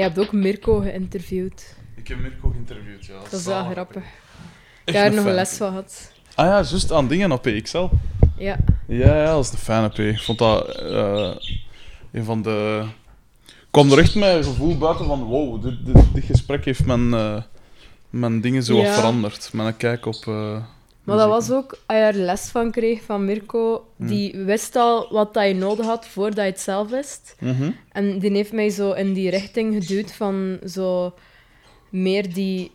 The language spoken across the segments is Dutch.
Je hebt ook Mirko geïnterviewd. Ik heb Mirko geïnterviewd, ja. Dat is wel Zalig. grappig. Ik heb er nog les van gehad. Ah ja, juist aan dingen op PXL. Ja. Ja, ja, dat is een fijne P. Ik vond dat eh, een van de... Ik kwam er echt met een gevoel buiten van wow, dit, dit, dit gesprek heeft mijn, eh, mijn dingen zo wat Ja. veranderd. Mijn kijk op... eh, Maar dat muziek. was ook, als je er les van kreeg van Mirko, Hmm. die wist al wat dat je nodig had voordat je het zelf wist. Mhm. En die heeft mij zo in die richting geduwd van zo meer die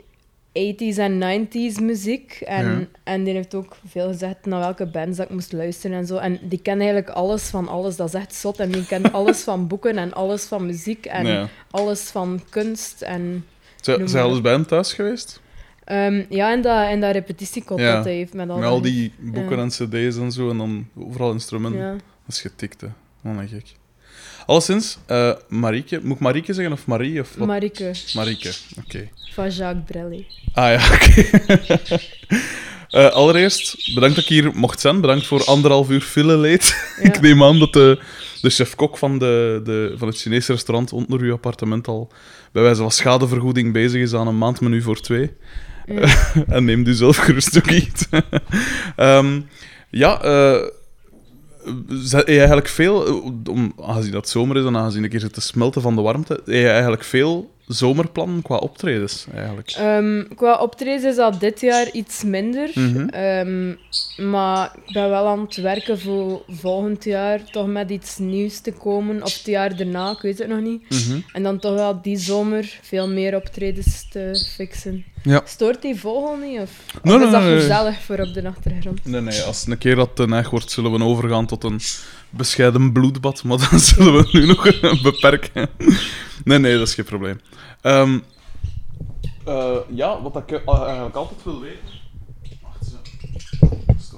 80s en 90s muziek. En, Ja. en die heeft ook veel gezegd naar welke bands dat ik moest luisteren en zo. En die kent eigenlijk alles van alles. Dat is echt zot. En die kent alles van boeken en alles van muziek en Ja. alles van kunst. En, Zijn zijn alles bij hem thuis geweest? Ehm, ja, en dat, en dat repetitiekop Ja. dat hij heeft met al, Met al die- boeken Ja. en cd's en zo, en dan overal instrumenten. Ja. Dat is getikt, hè. Man, gek. Alleszins, eh Marieke... Moet ik Marieke zeggen of Marie? Of wat? Marike Marieke, oké. van Jacques Brelli. Ah ja, oké. Eh, allereerst, bedankt dat ik hier mocht zijn. Bedankt voor anderhalf uur file leed. Ja. ik neem aan dat de, de chef-kok van, de, de, van het Chinese restaurant onder uw appartement al bij wijze van schadevergoeding bezig is aan een maandmenu voor twee. En neem u zelf gerust ook iets. Ehm, ja, eh je eigenlijk veel, eh, om, aangezien dat zomer is en aangezien ik hier zit te smelten van de warmte, heb je eigenlijk veel zomerplannen qua optredens eigenlijk? Ehm, qua optredens is dat dit jaar iets minder. Mhm. Ehm, maar ik ben wel aan het werken voor volgend jaar toch met iets nieuws te komen. Of het jaar daarna, ik weet het nog niet. Mhm. En dan toch wel die zomer veel meer optredens te fixen. Ja. Stoort die vogel niet? Of, of Nee, is nee, dat nee, nee. gezellig voor op de achtergrond? Nee, nee, als het een keer dat te neig wordt, zullen we overgaan tot een bescheiden bloedbad, maar dan zullen we nu nog beperken. Nee, nee, dat is geen probleem. Ehm, eh, ja, wat ik eh, eigenlijk altijd wil weten... Wacht eens.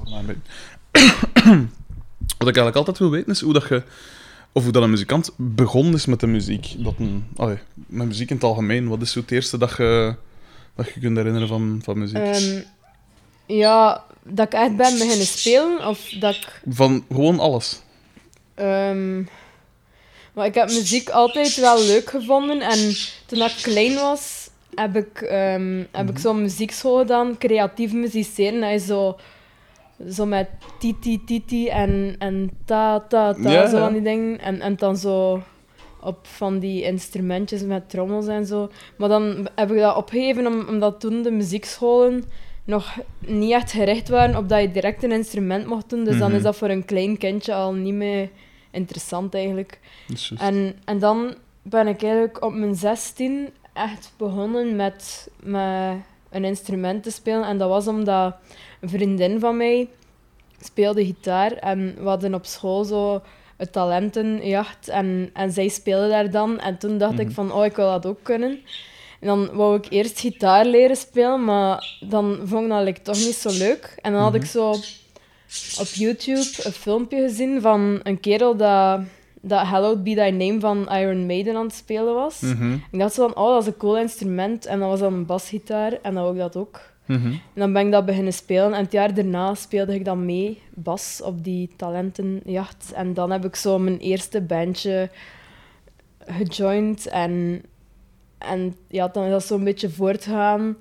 Wat ik eigenlijk altijd wil weten is hoe dat je... Of hoe dat een muzikant begonnen is met de muziek. Dat een, allee, met muziek in het algemeen. Wat is zo het eerste dat je, dat je kunt herinneren van, van muziek? Ehm, ja, dat ik echt ben beginnen spelen. Of dat ik Van gewoon alles. Ehm, maar ik heb muziek altijd wel leuk gevonden. En toen ik klein was, heb ik, ehm, heb Mhm. ik zo'n muziekschool gedaan, creatief musiceren. Dat is zo, zo met titi titi en, en ta ta ta, Ja, zo van die dingen. En, en dan zo op van die instrumentjes met trommels en zo. Maar dan heb ik dat opgegeven om, omdat toen de muziekscholen nog niet echt gericht waren op dat je direct een instrument mocht doen. Dus dan Mhm. is dat voor een klein kindje al niet meer interessant eigenlijk. En, en dan ben ik eigenlijk op mijn 16 echt begonnen met, met een instrument te spelen. En dat was omdat een vriendin van mij speelde gitaar. En we hadden op school zo een talentenjacht. En, en zij speelde daar dan. En toen dacht Mhm. ik van, oh, ik wil dat ook kunnen. En dan wou ik eerst gitaar leren spelen, maar dan vond ik dat like, toch niet zo leuk. En dan had ik zo op YouTube een filmpje gezien van een kerel dat, dat Hallowed Be Thy Name van Iron Maiden aan het spelen was. Mhm, Ik dacht zo van, oh, dat is een cool instrument. En dat was dan een basgitaar en dat ook. mhm. En dan ben ik dat beginnen spelen. En het jaar daarna speelde ik dan mee, bas, op die talentenjacht. En dan heb ik zo mijn eerste bandje gejoind. En, en ja, dan is dat zo'n beetje voortgegaan.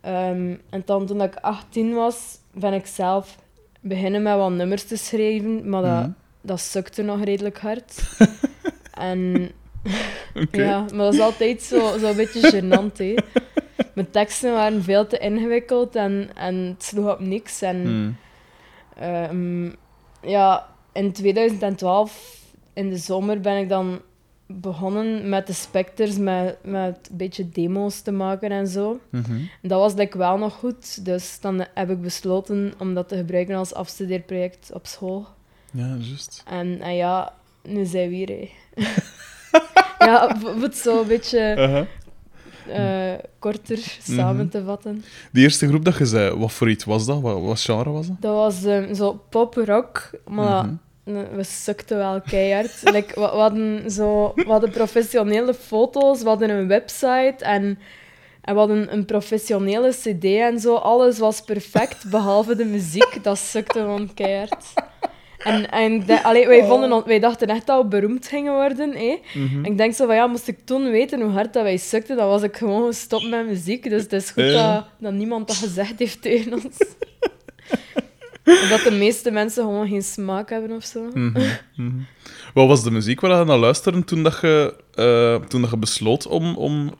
Ehm, en dan toen ik 18 was, ben ik zelf beginnen met wat nummers te schrijven. Maar dat, Mhm. dat sukte nog redelijk hard. en ja, maar dat is altijd zo, zo een beetje gênant, hè. Mijn teksten waren veel te ingewikkeld en, en het sloeg op niks. En Mm. ehm, ja, in 2012, in de zomer, ben ik dan begonnen met de Spectres, met, met een beetje demo's te maken en zo. Mhm. Dat was like, wel nog goed, dus dan heb ik besloten om dat te gebruiken als afstudeerproject op school. Ja, juist. En, en ja, nu zijn we hier, ja, om het zo een beetje Uh-huh. eh, korter samen te vatten. Die eerste groep dat je zei, wat voor iets was dat? Wat, wat genre was dat? Dat was ehm, zo pop-rock, maar Mhm. We sukten wel keihard. like, we, we hadden zo, we hadden professionele foto's, we hadden een website en, en we hadden een professionele cd en zo. Alles was perfect, behalve de muziek. Dat sukte gewoon keihard. En, en de- allee, wij, vonden, on- wij dachten echt dat we beroemd gingen worden. Hè? En ik denk zo van, ja, moest ik toen weten hoe hard dat wij sukten, dan was ik gewoon gestopt met muziek. Dus het is goed Ja. dat, dat niemand dat gezegd heeft tegen ons. Dat de meeste mensen gewoon geen smaak hebben of zo. Mhm, mhm. Wat was de muziek waar je naar luisterde toen, dat je, eh, toen dat je besloot om, om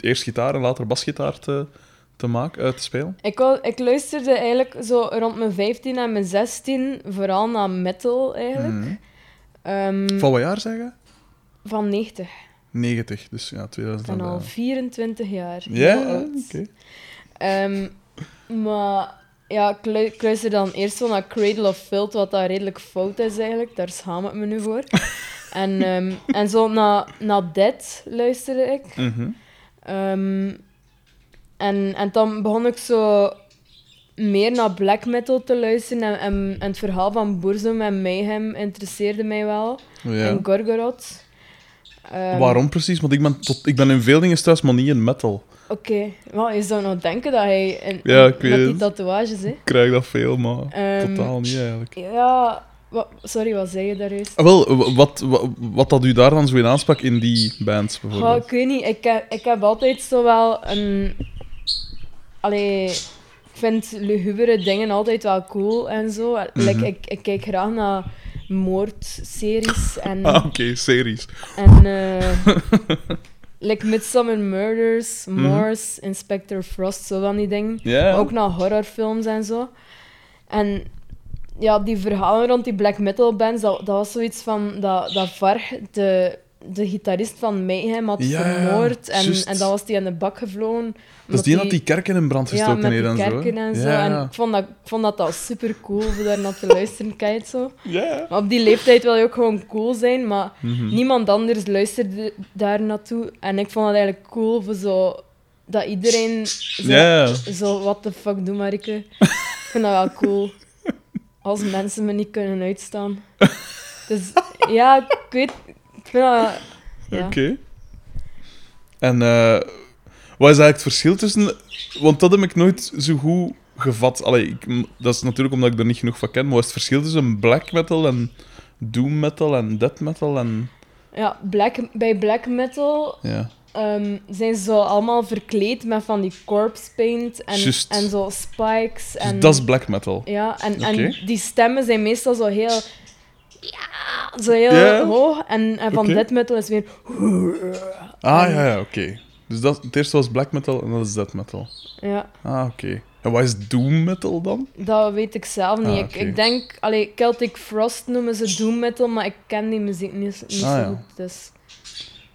eerst gitaar en later basgitaar te, te maken, eh, te spelen? Ik, wou- ik luisterde eigenlijk zo rond mijn 15 en mijn 16 vooral naar metal eigenlijk. Mhm. Ehm, Van wat jaar zeggen? van 90. 90, dus ja, Ik 2000. ben al 24 jaar. Ja, oud. oké. Ehm, maar ja, ik lu- ik luister dan eerst zo naar Cradle of Filth, wat dat redelijk fout is eigenlijk. Daar schaam ik me nu voor. en, ehm, en zo naar, naar Dead luisterde ik. Mhm. Ehm, en, en dan begon ik zo meer naar black metal te luisteren. En, en, en het verhaal van Burzum en Mayhem interesseerde mij wel. Ja. En Gorgoroth. Ehm, Waarom precies? Want ik ben, tot, ik ben in veel dingen thuis, maar niet in metal. Oké, wel, je zou nog denken dat hij in, Ja, ik weet die het. tatoeages, hè. Ik krijg dat veel, maar Ehm, totaal niet eigenlijk. Ja, wa- sorry, wat zei je daar juist? Ah, wel, wat, wat, wat dat u daar dan zo in aansprak in die bands Goh, bijvoorbeeld? ik weet niet, ik heb, ik heb altijd zo wel een... Allee, ik vind lugubere dingen altijd wel cool en zo. Mhm. Like, ik, ik kijk graag naar moordseries en... Ah, oké, series. En eh like Midsummer Murders, Mhm. Morse, Inspector Frost, zo van die dingen. Maar ook naar horrorfilms en zo. En ja, die verhalen rond die black metal bands, dat, dat was zoiets van dat, dat Varg, de, de gitarist van Mayhem, had Ja, vermoord. En, en dan was die in de bak gevlogen. Dat is die dat die kerken in brand Ja, gestoken met die heeft en zo. kerken en zo. Ja. En ik vond dat, ik vond dat, dat super cool om daar naar te luisteren, het zo? Ja. Maar op die leeftijd wil je ook gewoon cool zijn, maar Mhm. niemand anders luisterde daar naartoe. En ik vond het eigenlijk cool voor zo... Dat iedereen zo, Ja. zo what the fuck doet, Marike. ik vind dat wel cool. Als mensen me niet kunnen uitstaan. Dus ja, ik weet... Ik vind dat... Ja. Oké. En eh, wat is eigenlijk het verschil tussen... Want dat heb ik nooit zo goed gevat. Allee, ik, dat is natuurlijk omdat ik er niet genoeg van ken. Maar wat is het verschil tussen black metal en doom metal en death metal en... Ja, black, bij black metal Ja. ehm, zijn ze zo allemaal verkleed met van die corpse paint en, en zo spikes. Dus En, dat is black metal. Ja, en, en die stemmen zijn meestal zo heel... Ja, zo heel Ja. hoog. En, en van Oké. death metal is weer... Ah, ja, ja, oké. Dus dat, het eerste was black metal en dat is death metal. Ja, Ah, oké. En wat is doom metal dan? dat weet ik zelf niet. Ah, ik, oké. ik denk... Allee, Celtic Frost noemen ze doom metal, maar ik ken die muziek niet, niet Ah, zo ja. goed. Dus...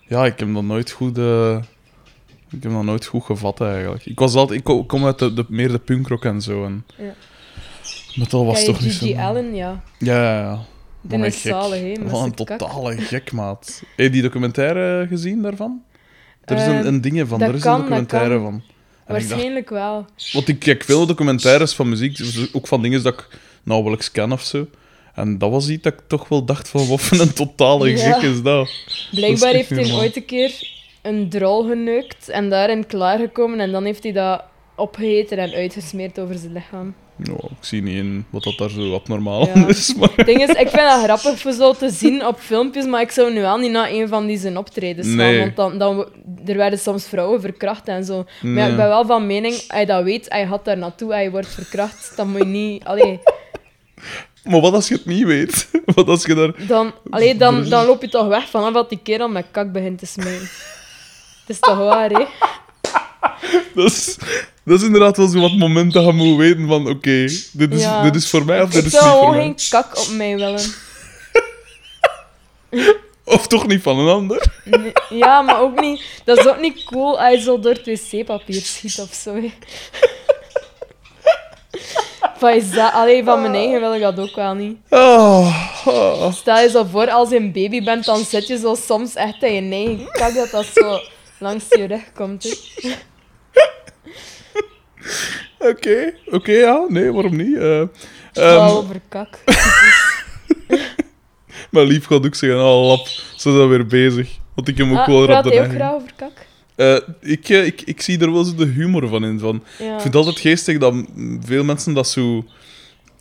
Ja, ik heb dat nooit goed... eh, ik heb dat nooit goed gevat, eigenlijk. Ik, was altijd, ik ko- kom uit de, de, meer de punkrock en zo. En Ja. metal was Ken je toch niet zo... Allen? Ja. Ja, ja, ja. Wat een gek. met Wat een kak. totale gek, maat. Heb je die documentaire gezien daarvan? Er is een, Ehm, een ding van. Er is kan, een documentaire van. En ik dacht, Waarschijnlijk wel. want ik kijk veel documentaires van muziek, dus ook van dingen dat ik nauwelijks ken of zo. En dat was iets dat ik toch wel dacht van, wat voor een totale Ja. gek is dat? Blijkbaar heeft hij ooit een keer een drol geneukt en daarin klaargekomen en dan heeft hij dat opgegeten en uitgesmeerd over zijn lichaam. Nou, ik zie niet in wat dat daar zo abnormaal Ja. is, maar... Het ding is, ik vind dat grappig voor zo te zien op filmpjes, maar ik zou nu wel niet naar een van die zijn optredens gaan, Nee. want dan, dan, er werden soms vrouwen verkracht en zo. Maar ja, ik ben wel van mening, als je dat weet, als je gaat daar naartoe, je wordt verkracht, dan moet je niet... Allee, Maar wat als je het niet weet? Wat als je daar... dan, allee, dan, dan loop je toch weg vanaf dat die kerel met kak begint te smijten. Het is toch waar, hè? Dat is, dat is inderdaad wel zo wat moment dat je moet weten van, oké, dit, is, Ja. dit is voor mij of dit Ik is zou niet voor gewoon mij. geen kak op mij willen. Of toch niet van een ander? Nee, Ja, maar ook niet... Dat is ook niet cool als je zo door het wc-papier schiet of zo. Van, Allee, van mijn eigen wil ik dat ook wel niet. Oh, oh. Stel je zo voor, als je een baby bent, dan zit je zo soms echt in je eigen kak dat dat zo langs je rug komt. Hè. Oké, oké, ja, nee, waarom niet? Ehm, Wel over kak. mijn lief gaat ook zeggen, oh lap, ze zijn weer bezig. Want ik heb ook Ah, wel praat de ook graag over kak? Eh, ik, eh, ik, ik zie er wel zo de humor van in. Van. Ja. Ik vind het altijd geestig dat veel mensen dat zo...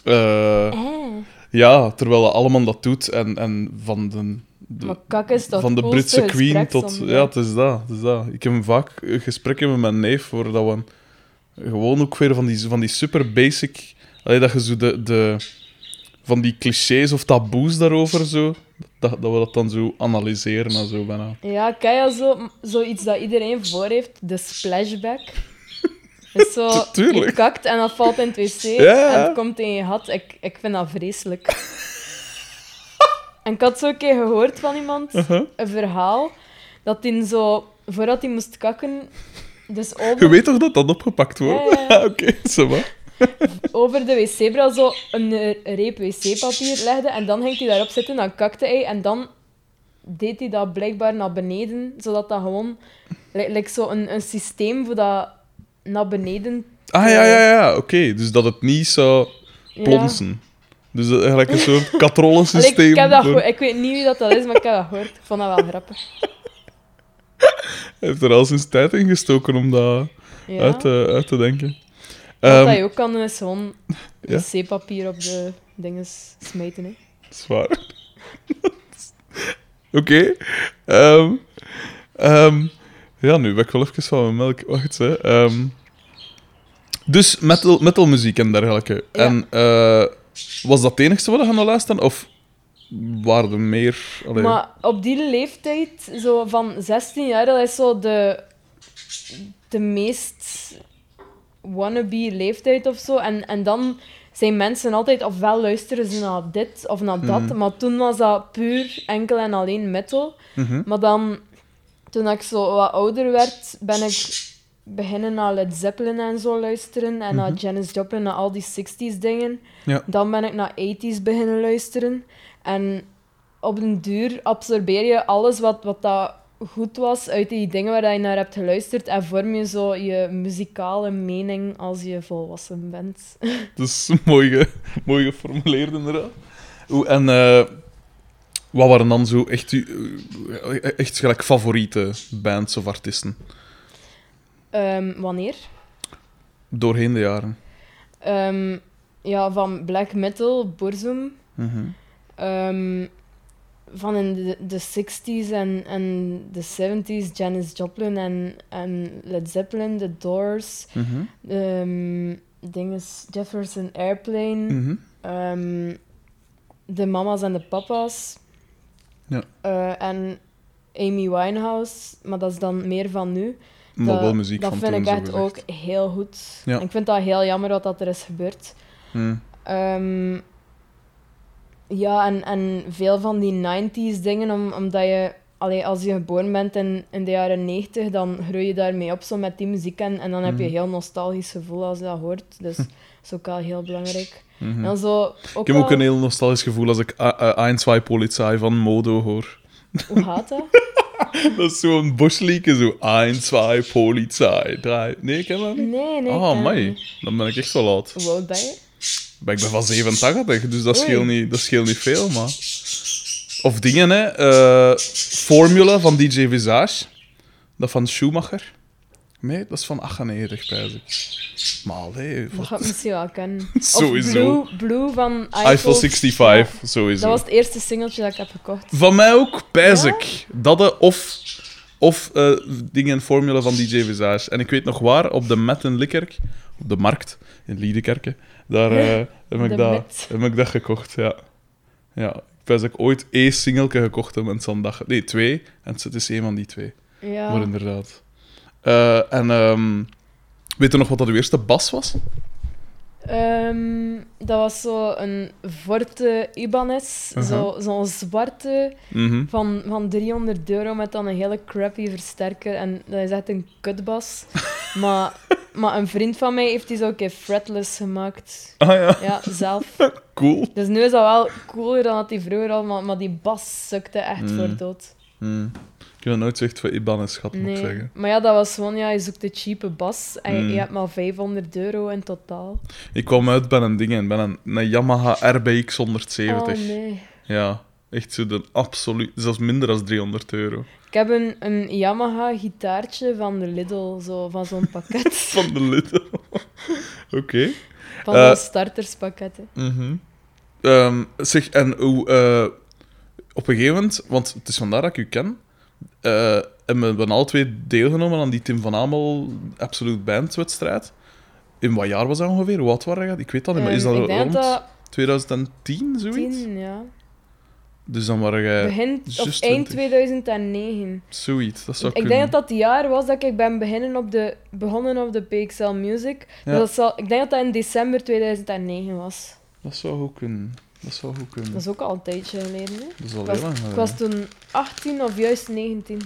eh, Eh. Ja, terwijl allemaal dat doet en, en van de, de- Maar kak is toch van de Britse queen tot... Ja, het is dat, het is dat. Ik heb vaak gesprekken met mijn neef voordat we gewoon ook weer van die, van die super basic... Allee, dat je zo de, de... Van die clichés of taboes daarover zo... Dat, dat we dat dan zo analyseren en zo bijna. Ja, kijk ja, zo, zoiets dat iedereen voor heeft, de splashback. Dus zo, tuurlijk. je kakt en dat valt in het wc Ja. en het komt in je gat. Ik, ik vind dat vreselijk. en ik had zo een keer gehoord van iemand, Uh-huh. een verhaal, dat hij zo, voordat hij moest kakken, dus Je weet toch dat dat opgepakt wordt? Ja, ja, ja. Oké, over de wc-bril zo een eh, reep wc-papier legde en dan ging hij daarop zitten, dan kakte hij en dan deed hij dat blijkbaar naar beneden, zodat dat gewoon... Lijkt like zo een, een systeem voor dat naar beneden... Ah, ja, ja, ja. Oké, dus dat het niet zou Ja. plonsen. Dus dat eigenlijk een soort Allee, katrollensysteem. ik, heb dat voor- ik weet niet wie dat, dat is, maar ik heb dat gehoord. Ik vond dat wel grappig. Hij heeft er al zijn tijd in gestoken om dat Ja. uit, te, uit te denken. Wat dat je ook kan doen, is gewoon Ja. wc-papier op de dingen smijten. Hè. Zwaar. Oké. Ehm, ehm, ja, nu ben ik wel even van mijn melk. Wacht, hè. Dus metal, metalmuziek en dergelijke. Ja. En eh, was dat het enigste wat je aan luisteren? Of waren er meer? Allee, Maar op die leeftijd, zo van 16 jaar, dat is zo de, de meest wannabe leeftijd of zo. En, en dan zijn mensen altijd ofwel luisteren ze naar dit of naar dat. Mhm. Maar toen was dat puur enkel en alleen metal. mhm. Maar dan, toen ik zo wat ouder werd, ben ik beginnen naar Led Zeppelin en zo luisteren. En naar Janis Joplin, naar al die 60s dingen. Ja. Dan ben ik naar 80s beginnen luisteren. En op den duur absorbeer je alles wat, wat dat goed was uit die dingen waar je naar hebt geluisterd. En vorm je zo je muzikale mening als je volwassen bent. Dat is mooi, ge, mooi geformuleerd, inderdaad. En eh, wat waren dan zo echt, eh, echt gelijk favoriete bands of artiesten Ehm, wanneer? doorheen de jaren? Ehm, ja, van black metal, Burzum. Mhm. Ehm, van in de, de 60s en, en de 70s, Janis Joplin en, en Led Zeppelin, The Doors, dinges, Jefferson Airplane, Mhm. ehm, de mama's en de papa's. Ja. Eh, en Amy Winehouse, maar dat is dan meer van nu. Maar dat, wel muziek dat van vind ik echt ook heel goed. Ja. Ik vind dat heel jammer wat dat er is gebeurd. Ehm, ja, en, en veel van die 90s dingen, om, omdat je, allee, als je geboren bent in, in de jaren 90, dan groei je daarmee op zo met die muziek en, en dan heb je een Mhm. heel nostalgisch gevoel als je dat hoort. Dus dat is ook wel heel belangrijk. Mhm. En zo, ook Ik heb ook een heel nostalgisch gevoel als ik uh, uh, Ein, zwei Polizei van Modo hoor. Hoe gaat dat? Dat is zo'n boslieke, zo Ein, zwei Polizei, drei... Nee, ik ken dat niet. Nee, nee. ik Ah, mei. Dan ben ik echt zo laat. Hoe oud ben je? Maar ik ben van 87, dus dat scheelt niet, dat scheelt niet veel, maar... Of dingen, hè. eh, Formula van DJ Visage. Dat van Schumacher. Nee, dat is van 98, pijs. Maar allee, Dat wat... ga ik misschien wel kennen. Sowieso. Of Blue, Blue van Eiffel Eiffel. 65, Ja, sowieso. dat was het eerste singeltje dat ik heb gekocht. Van mij ook, pijs Ja? Dat eh, of, of eh, dingen Formula van DJ Visage. En ik weet nog waar, op de Met in Likkerk, op de markt in Liedekerke, daar eh, heb, ik dat, heb ik dat gekocht, ja. Ja, ik weet dat ik ooit één singeltje gekocht heb en zo'n dag... Nee, twee. En het is één van die twee. Ja. Maar inderdaad. Eh, en ehm, weet je nog wat dat uw eerste bas was? Ehm, dat was zo een Forte Ibanez, Uh-huh. zo zo'n zwarte Mhm. van, van 300 euro met dan een hele crappy versterker. En dat is echt een kutbas. maar, maar een vriend van mij heeft die zo een keer fretless gemaakt. Ah ja, Ja, zelf. cool. Dus nu is dat wel cooler dan dat die vroeger al, maar, maar die bas sukte echt Mm. voor dood. Hmm. Ik heb nog nooit zoiets van Ibanez gehad, moet ik Nee. zeggen. Maar ja, dat was gewoon, ja, je zoekt de cheape bas en je- Mm. je hebt maar 500 euro in totaal. Ik kwam uit bij een ding, bij een, een Yamaha RBX 170. Oh nee. Ja, echt zo de absoluut... Zelfs minder dan 300 euro. Ik heb een, een Yamaha gitaartje van de Lidl, zo, van zo'n pakket. Van de Lidl. Oké. van Eh. zo'n starterspakket. hè. Mhm. Ehm, zeg, en hoe... eh, op een gegeven moment, want het is vandaar dat ik u ken, eh, en we hebben alle twee deelgenomen aan die Tim van Amel Absolute Band-wedstrijd. In wat jaar was dat ongeveer? Hoe oud waren je? Ik weet dat niet, maar is Ehm, dat denk rond dat dat 2010, zoiets? 10, ja. Dus dan waren jij Begin of eind 20. 2009. zoiets. Dat zou Ik kunnen. denk dat dat het jaar was dat ik ben beginnen op de, begonnen op de PXL Music. Ja. Dat zal, ik denk dat dat in december 2009 was. Dat zou goed kunnen. Dat zou goed kunnen. Dat is ook al een tijdje geleden. Hè? Dat is al Ik heel was, lang ik geleden. was toen 18 of juist 19.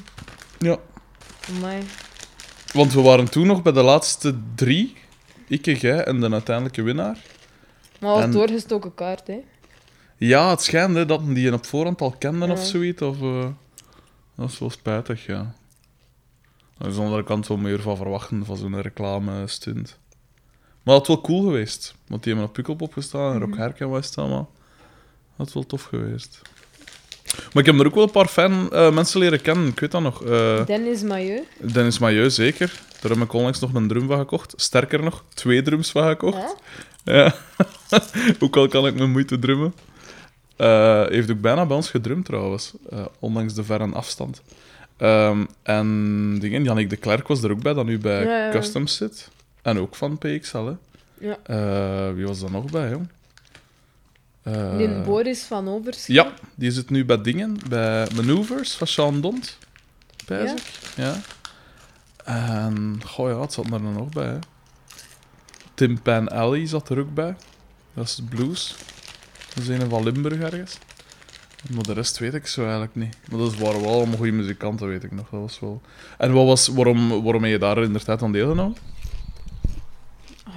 Ja, Amai. want we waren toen nog bij de laatste drie. Ik, jij en de uiteindelijke winnaar. Maar dat was En- doorgestoken kaart, hè. Ja, het schijnt hè, dat die je op voorhand al kenden Ja. of zoiets. Of, eh, dat is wel spijtig, ja. Aan de andere kant wel meer van verwachten van zo'n reclame-stunt. Maar dat had wel cool geweest. Want die hebben op Pukkelpop gestaan en Rock Mhm. Herken was het allemaal. Dat had wel tof geweest. Maar ik heb er ook wel een paar fan, eh, mensen leren kennen. Ik weet dat nog. eh, Dennis Mailleu. Dennis Mailleu, zeker. Daar heb ik onlangs nog een drum van gekocht. Sterker nog, twee drums van gekocht. Ja. ook al kan ik met moeite drummen. Eh, heeft ook bijna bij ons gedrumd trouwens, ondanks de verre afstand. Ehm, en dingen, Jannik de Klerk was er ook bij, dat nu bij Ja, ja. Customs zit. En ook van PXL, hè. Ja. Wie was er nog bij, jong? Eh, Die Boris van Overschot. ja, die zit nu bij dingen, bij Maneuvers van Sean Dont. Ja. ja. En, goh ja, het zat er dan nog bij, hè. Tim Pan Alley zat er ook bij. Dat is blues. Dat is een van Limburg ergens. Maar de rest weet ik zo eigenlijk niet. Maar dat waren wel allemaal goede muzikanten, weet ik nog. Dat was wel... En wat was, waarom, waarom heb je daar in de tijd aan deelgenomen?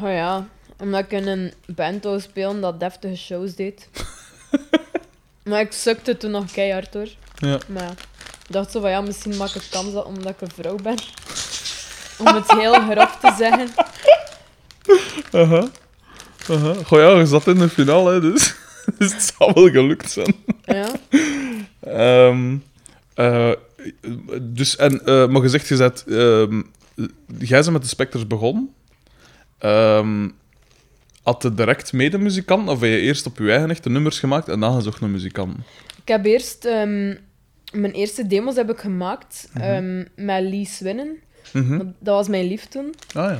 Oh ja, omdat ik in een band wou spelen dat deftige shows deed. maar ik sukte toen nog keihard hoor. Ja. Maar ja, ik dacht zo van ja, misschien maak ik kans dat omdat ik een vrouw ben. Om het heel grof te zeggen. Aha. Aha. Goh ja, je zat in de finale, hè, dus, dus het zou wel gelukt zijn. Ja. Ehm, eh, dus, en, eh, maar gezegd, je zet, ehm, jij bent met de Spectres begonnen. Ehm, had je direct medemuzikant, of heb je eerst op je eigen echte nummers gemaakt en dan gezocht naar muzikanten? Ik heb eerst... ehm, mijn eerste demos heb ik gemaakt ehm, met Lee Swinnen. Mhm. Dat was mijn lief toen. Ah ja.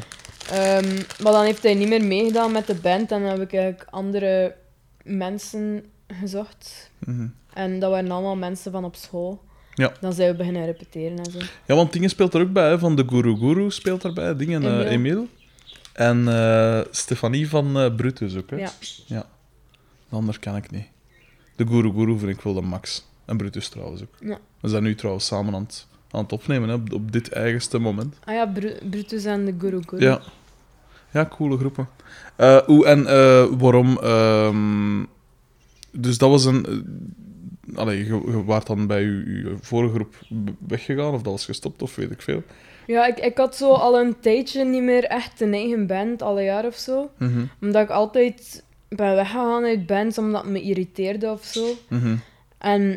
Ehm, maar dan heeft hij niet meer meegedaan met de band en dan heb ik eigenlijk andere mensen gezocht. Mhm. En dat waren allemaal mensen van op school. Ja. Dan zijn we beginnen repeteren en zo. Ja, want Dingen speelt er ook bij, hè, van de Guru Guru speelt erbij, Dingen, eh Emiel. En eh, Stefanie van eh, Brutus ook, hè? Ja. ja. De ander kan ik niet. De Guru Guru vind ik wel de max. En Brutus trouwens ook. Ja. We zijn nu trouwens samen aan het, aan het opnemen, hè, op, op dit eigenste moment. Ah ja, Bru- Brutus en de Guru Guru. Ja. Ja, coole groepen. Hoe en waarom... ehm, dus dat was een... allee, je, je waart dan bij je, je vorige groep weggegaan, of dat was gestopt, of weet ik veel. Ja, ik, ik had zo al een tijdje niet meer echt een eigen band, al een jaar of zo. Mhm, Omdat ik altijd ben weggegaan uit bands, omdat het me irriteerde of zo. mhm. En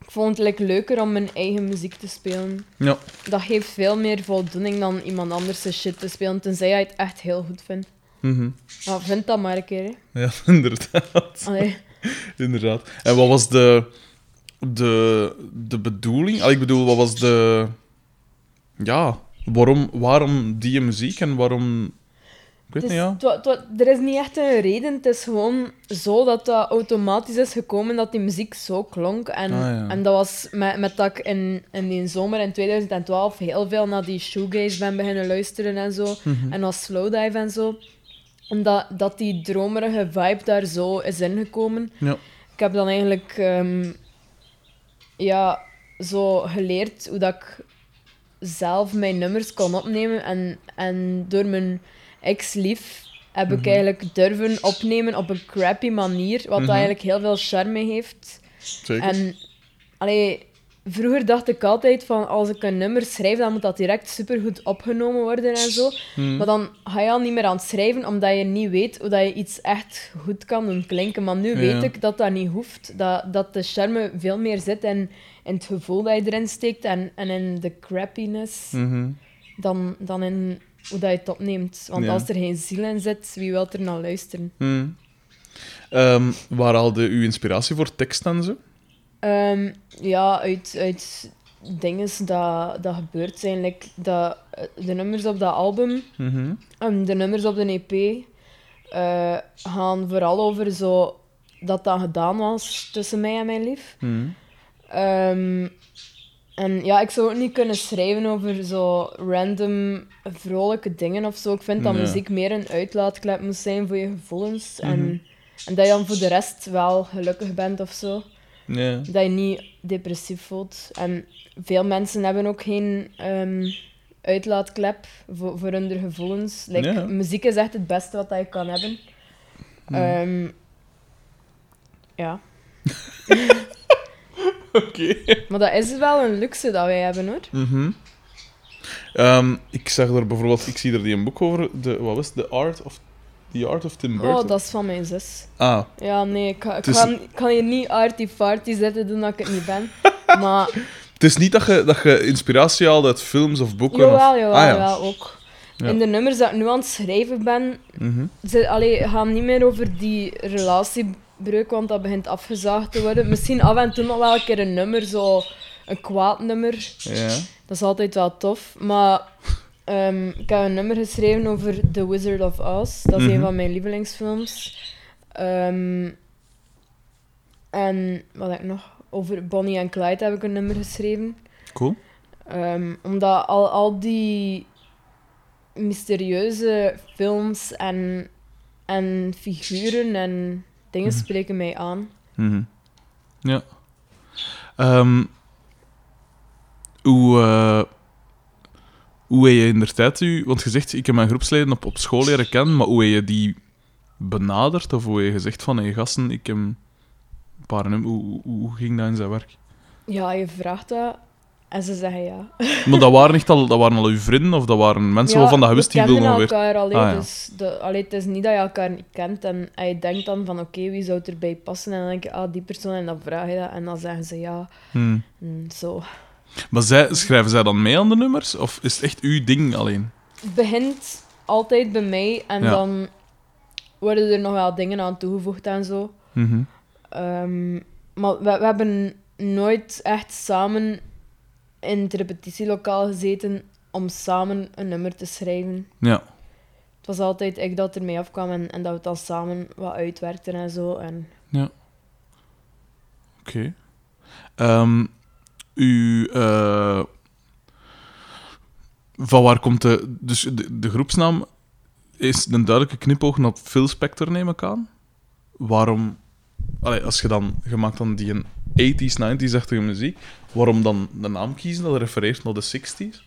ik vond het like, leuker om mijn eigen muziek te spelen. Ja. Dat geeft veel meer voldoening dan iemand anders shit te spelen, tenzij je het echt heel goed vindt. Mhm. Maar vind dat maar een keer, hè. Ja, inderdaad. Allee. inderdaad. En wat was de, de, de bedoeling? Allee, ik bedoel, wat was de... Ja, waarom, waarom die muziek en waarom... Ik weet Het niet, ja. er is niet echt een reden. Het is gewoon zo dat dat automatisch is gekomen dat die muziek zo klonk. En, Ah, ja. en dat was met, met dat ik in, in die zomer in 2012 heel veel naar die shoegaze ben beginnen luisteren en zo. Mhm. En naar slowdive en zo. Omdat dat die dromerige vibe daar zo is ingekomen. Ja. Ik heb dan eigenlijk ehm, ja, zo geleerd hoe dat ik zelf mijn nummers kon opnemen. En, en door mijn ex-lief heb ik Mhm. eigenlijk durven opnemen op een crappy manier. Wat Mhm. eigenlijk heel veel charme heeft. Zeker. En allee, vroeger dacht ik altijd van als ik een nummer schrijf, dan moet dat direct supergoed opgenomen worden en zo. Mhm. Maar dan ga je al niet meer aan het schrijven, omdat je niet weet hoe dat je iets echt goed kan doen klinken. Maar nu Ja. weet ik dat dat niet hoeft. Dat, dat de charme veel meer zit in, in het gevoel dat je erin steekt en, en in de crappiness Mhm. dan, dan in hoe dat je het opneemt. Want Ja. als er geen ziel in zit, wie wil er naar luisteren? Hmm. Ehm, waar haalde uw inspiratie voor tekst en zo? Ehm, ja, uit, uit dingen dat, dat gebeurd zijn. Like dat, eh, de nummers op dat album, Mhm. en de nummers op de EP, eh, gaan vooral over zo dat dat gedaan was tussen mij en mijn lief. Mhm. Ehm, en ja, ik zou ook niet kunnen schrijven over zo random vrolijke dingen of zo. Ik vind dat Ja. muziek meer een uitlaatklep moet zijn voor je gevoelens. Mhm. en, en dat je dan voor de rest wel gelukkig bent of zo. Dat je niet depressief voelt. En veel mensen hebben ook geen ehm, uitlaatklep voor, voor hun gevoelens. Like. Muziek is echt het beste wat dat je kan hebben. Ehm, ja. Oké. Maar dat is wel een luxe dat wij hebben hoor. Mhm. Ehm, ik zag er bijvoorbeeld, ik zie er die een boek over, de, wat was het? The Art of, The Art of Tim Burton. Oh, dat is van mijn zus. Ah, Ja, nee, ik, is- kan, kan hier niet arty-farty zitten doen dat ik het niet ben. Maar het is niet dat je, dat je inspiratie haalt uit films of boeken? jawel, of... jawel, ah, ja. jawel, ook. Ja. In de nummers dat ik nu aan het schrijven ben, Mhm. ze allee, gaan niet meer over die relatiebreuk, want dat begint afgezaagd te worden. Misschien af en toe nog wel een keer een nummer, zo een kwaad nummer. Ja. Dat is altijd wel tof. Maar ehm, ik heb een nummer geschreven over The Wizard of Oz. Dat is Mhm. een van mijn lievelingsfilms. Ehm, en wat heb ik nog? Over Bonnie en Clyde heb ik een nummer geschreven. Cool. Ehm, omdat al, al die mysterieuze films en, en figuren en dingen Mhm. spreken mij aan. Mhm. Ja. Hoe, eh, hoe heb je in de tijd u... Want je zegt, ik heb mijn groepsleden op, op school leren kennen, maar hoe heb je die benaderd? Of hoe heb je gezegd van, hé gasten, ik heb een paar nummers... Hoe, hoe, ging dat in zijn werk? Ja, je vraagt dat en ze zeggen ja. Maar dat waren niet al, dat waren al uw vrienden, of dat waren mensen ja, waarvan dat je wist, die wilden weer... elkaar alleen, Ah, ja. dus de, allee, het is niet dat je elkaar niet kent en, en je denkt dan van oké, wie zou erbij passen? En dan denk je, ah, die persoon, en dan vraag je dat en dan zeggen ze ja. Hmm. En zo. Maar zij, schrijven zij dan mee aan de nummers? Of is het echt uw ding alleen? Het begint altijd bij mij en Ja. dan worden er nog wel dingen aan toegevoegd en zo. Mhm. Ehm, maar we, we hebben nooit echt samen in het repetitielokaal gezeten om samen een nummer te schrijven. Ja. Het was altijd ik dat ermee afkwam en, en dat we het dan samen wat uitwerkten en zo. En Oké. Ehm, u... eh, van waar komt de... Dus de, de groepsnaam is een duidelijke knipoog naar Phil Spector, neem ik aan. Waarom... Allee, als je dan... Je maakt dan die een 80s, 90s-achtige muziek. Waarom dan de naam kiezen dat refereert naar de 60s?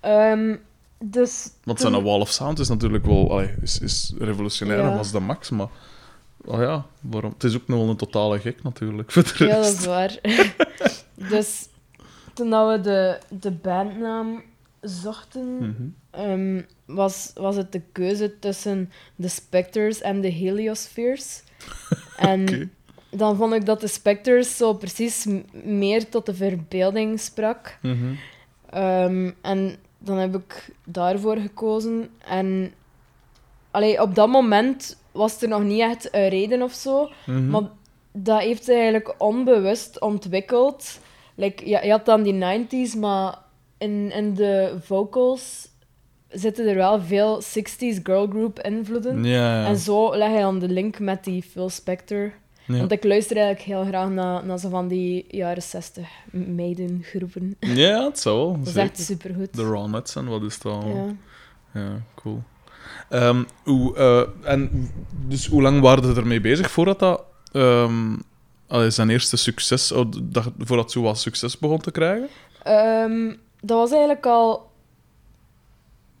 Ehm, dus Want toen- zijn Wall of Sound is natuurlijk wel... Allee, is, is revolutionair Ja. was de max, maar... Oh ja, waarom? Het is ook nog wel een totale gek natuurlijk. Voor de Ja, dat rest. is waar. dus toen dat we de, de bandnaam zochten, Mhm. ehm, was, was het de keuze tussen de Spectres en de Heliospheres. en Oké. dan vond ik dat de Spectres zo precies m- meer tot de verbeelding sprak. Mhm. Ehm, en dan heb ik daarvoor gekozen. En allee, op dat moment was er nog niet echt een reden of zo. Mhm. Maar dat heeft zich eigenlijk onbewust ontwikkeld. Like, ja, je had dan die 90s, maar in, in de vocals zitten er wel veel 60s girlgroup invloeden. Ja, ja. En zo leg je dan de link met die Phil Spector. Ja. Want ik luister eigenlijk heel graag naar, naar zo van die jaren 60 meidengroepen. Ja, het zou wel. Dat is echt supergoed. De Ronettes en wat is het allemaal? Ja. Ja, cool. Ehm, hoe, eh, en dus hoe lang waren ze ermee bezig voordat dat ehm, allee, zijn eerste succes, oh, dat, voordat zo wat succes begon te krijgen? Ehm, dat was eigenlijk al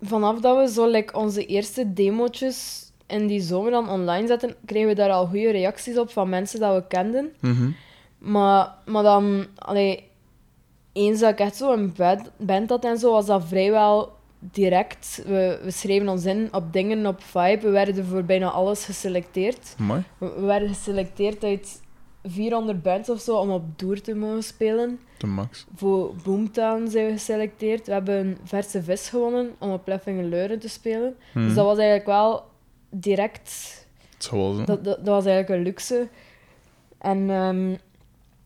vanaf dat we zo like, onze eerste demootjes in die zomer dan online zetten, kregen we daar al goede reacties op van mensen dat we kenden. Mhm. Maar, maar dan, allee, eens dat ik echt zo een band, band had en zo, was dat vrijwel direct. We, we schreven ons in op dingen, op vibe. We werden voor bijna alles geselecteerd. Mooi. We, we werden geselecteerd uit 400 bands of zo om op Doer te mogen spelen. De max. Voor Boomtown zijn we geselecteerd. We hebben een verse vis gewonnen om op Leffingen Leuren te spelen. Mhm. Dus dat was eigenlijk wel direct. Dat, dat, dat was eigenlijk een luxe. En ehm,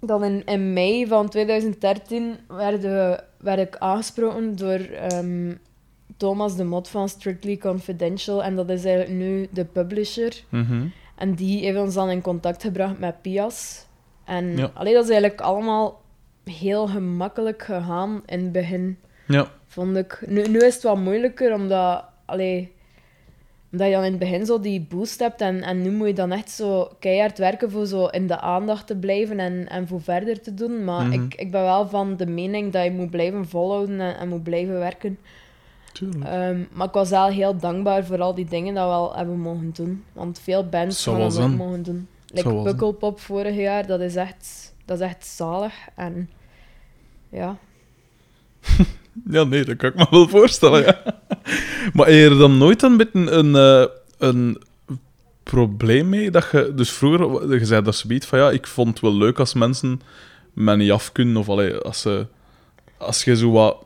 dan in, in mei van 2013 werd, we- werd ik aangesproken door ehm, Thomas de Mot van Strictly Confidential. En dat is eigenlijk nu de publisher. Mhm. En die heeft ons dan in contact gebracht met Pias. En Ja. allee, dat is eigenlijk allemaal heel gemakkelijk gegaan in het begin, Ja. vond ik. Nu, nu is het wat moeilijker, omdat, allee, omdat je dan in het begin zo die boost hebt. En, en nu moet je dan echt zo keihard werken voor zo in de aandacht te blijven en, en voor verder te doen. Maar Mhm. ik, ik ben wel van de mening dat je moet blijven volhouden en, en moet blijven werken. Ehm, maar ik was wel heel dankbaar voor al die dingen dat we al hebben mogen doen. Want veel bands wel dat ook mogen doen. Like. Pukkelpop vorig jaar, dat is echt, dat is echt zalig. En ja, Ja, nee, dat kan ik me wel voorstellen, ja. maar heb je er dan nooit een beetje een, eh, een probleem mee? Dat je, dus vroeger, je zei dat ze biedt van ja, ik vond het wel leuk als mensen me niet af kunnen, of allee, als, ze, als je zo wat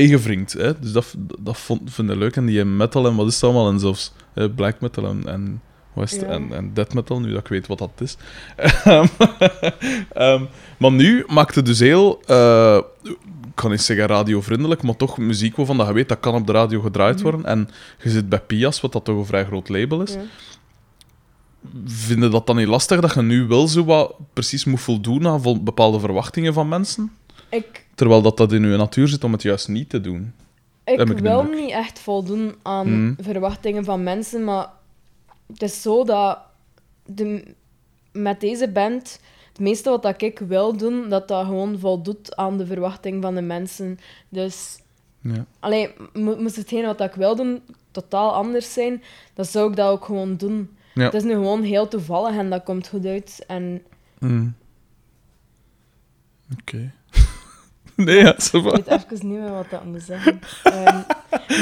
tegenwringt. Hè? Dus dat, dat vond, vind ik leuk. En die metal en wat is het allemaal, en zelfs eh, black metal en, en? Ja. en, en death metal, nu dat ik weet wat dat is. Ehm, maar nu maakt het dus heel, eh, ik kan niet zeggen radiovriendelijk, maar toch muziek waarvan dat je weet dat kan op de radio gedraaid worden. En je zit bij Pias, wat dat toch een vrij groot label is. ja. Vind je dat dan niet lastig dat je nu wel zo wat precies moet voldoen aan bepaalde verwachtingen van mensen? ik, Terwijl dat, dat in je natuur zit om het juist niet te doen. ik ik wil niet echt voldoen aan Mhm. verwachtingen van mensen, maar het is zo dat de, met deze band, het meeste wat dat ik wil doen, dat dat gewoon voldoet aan de verwachting van de mensen. Dus Ja. Allee, mo- moest hetgeen wat ik wil doen totaal anders zijn, dan zou ik dat ook gewoon doen. Ja. Het is nu gewoon heel toevallig en dat komt goed uit. En Mm. Oké. nee, ja, ik weet even niet meer wat dat moet zeggen. Ehm,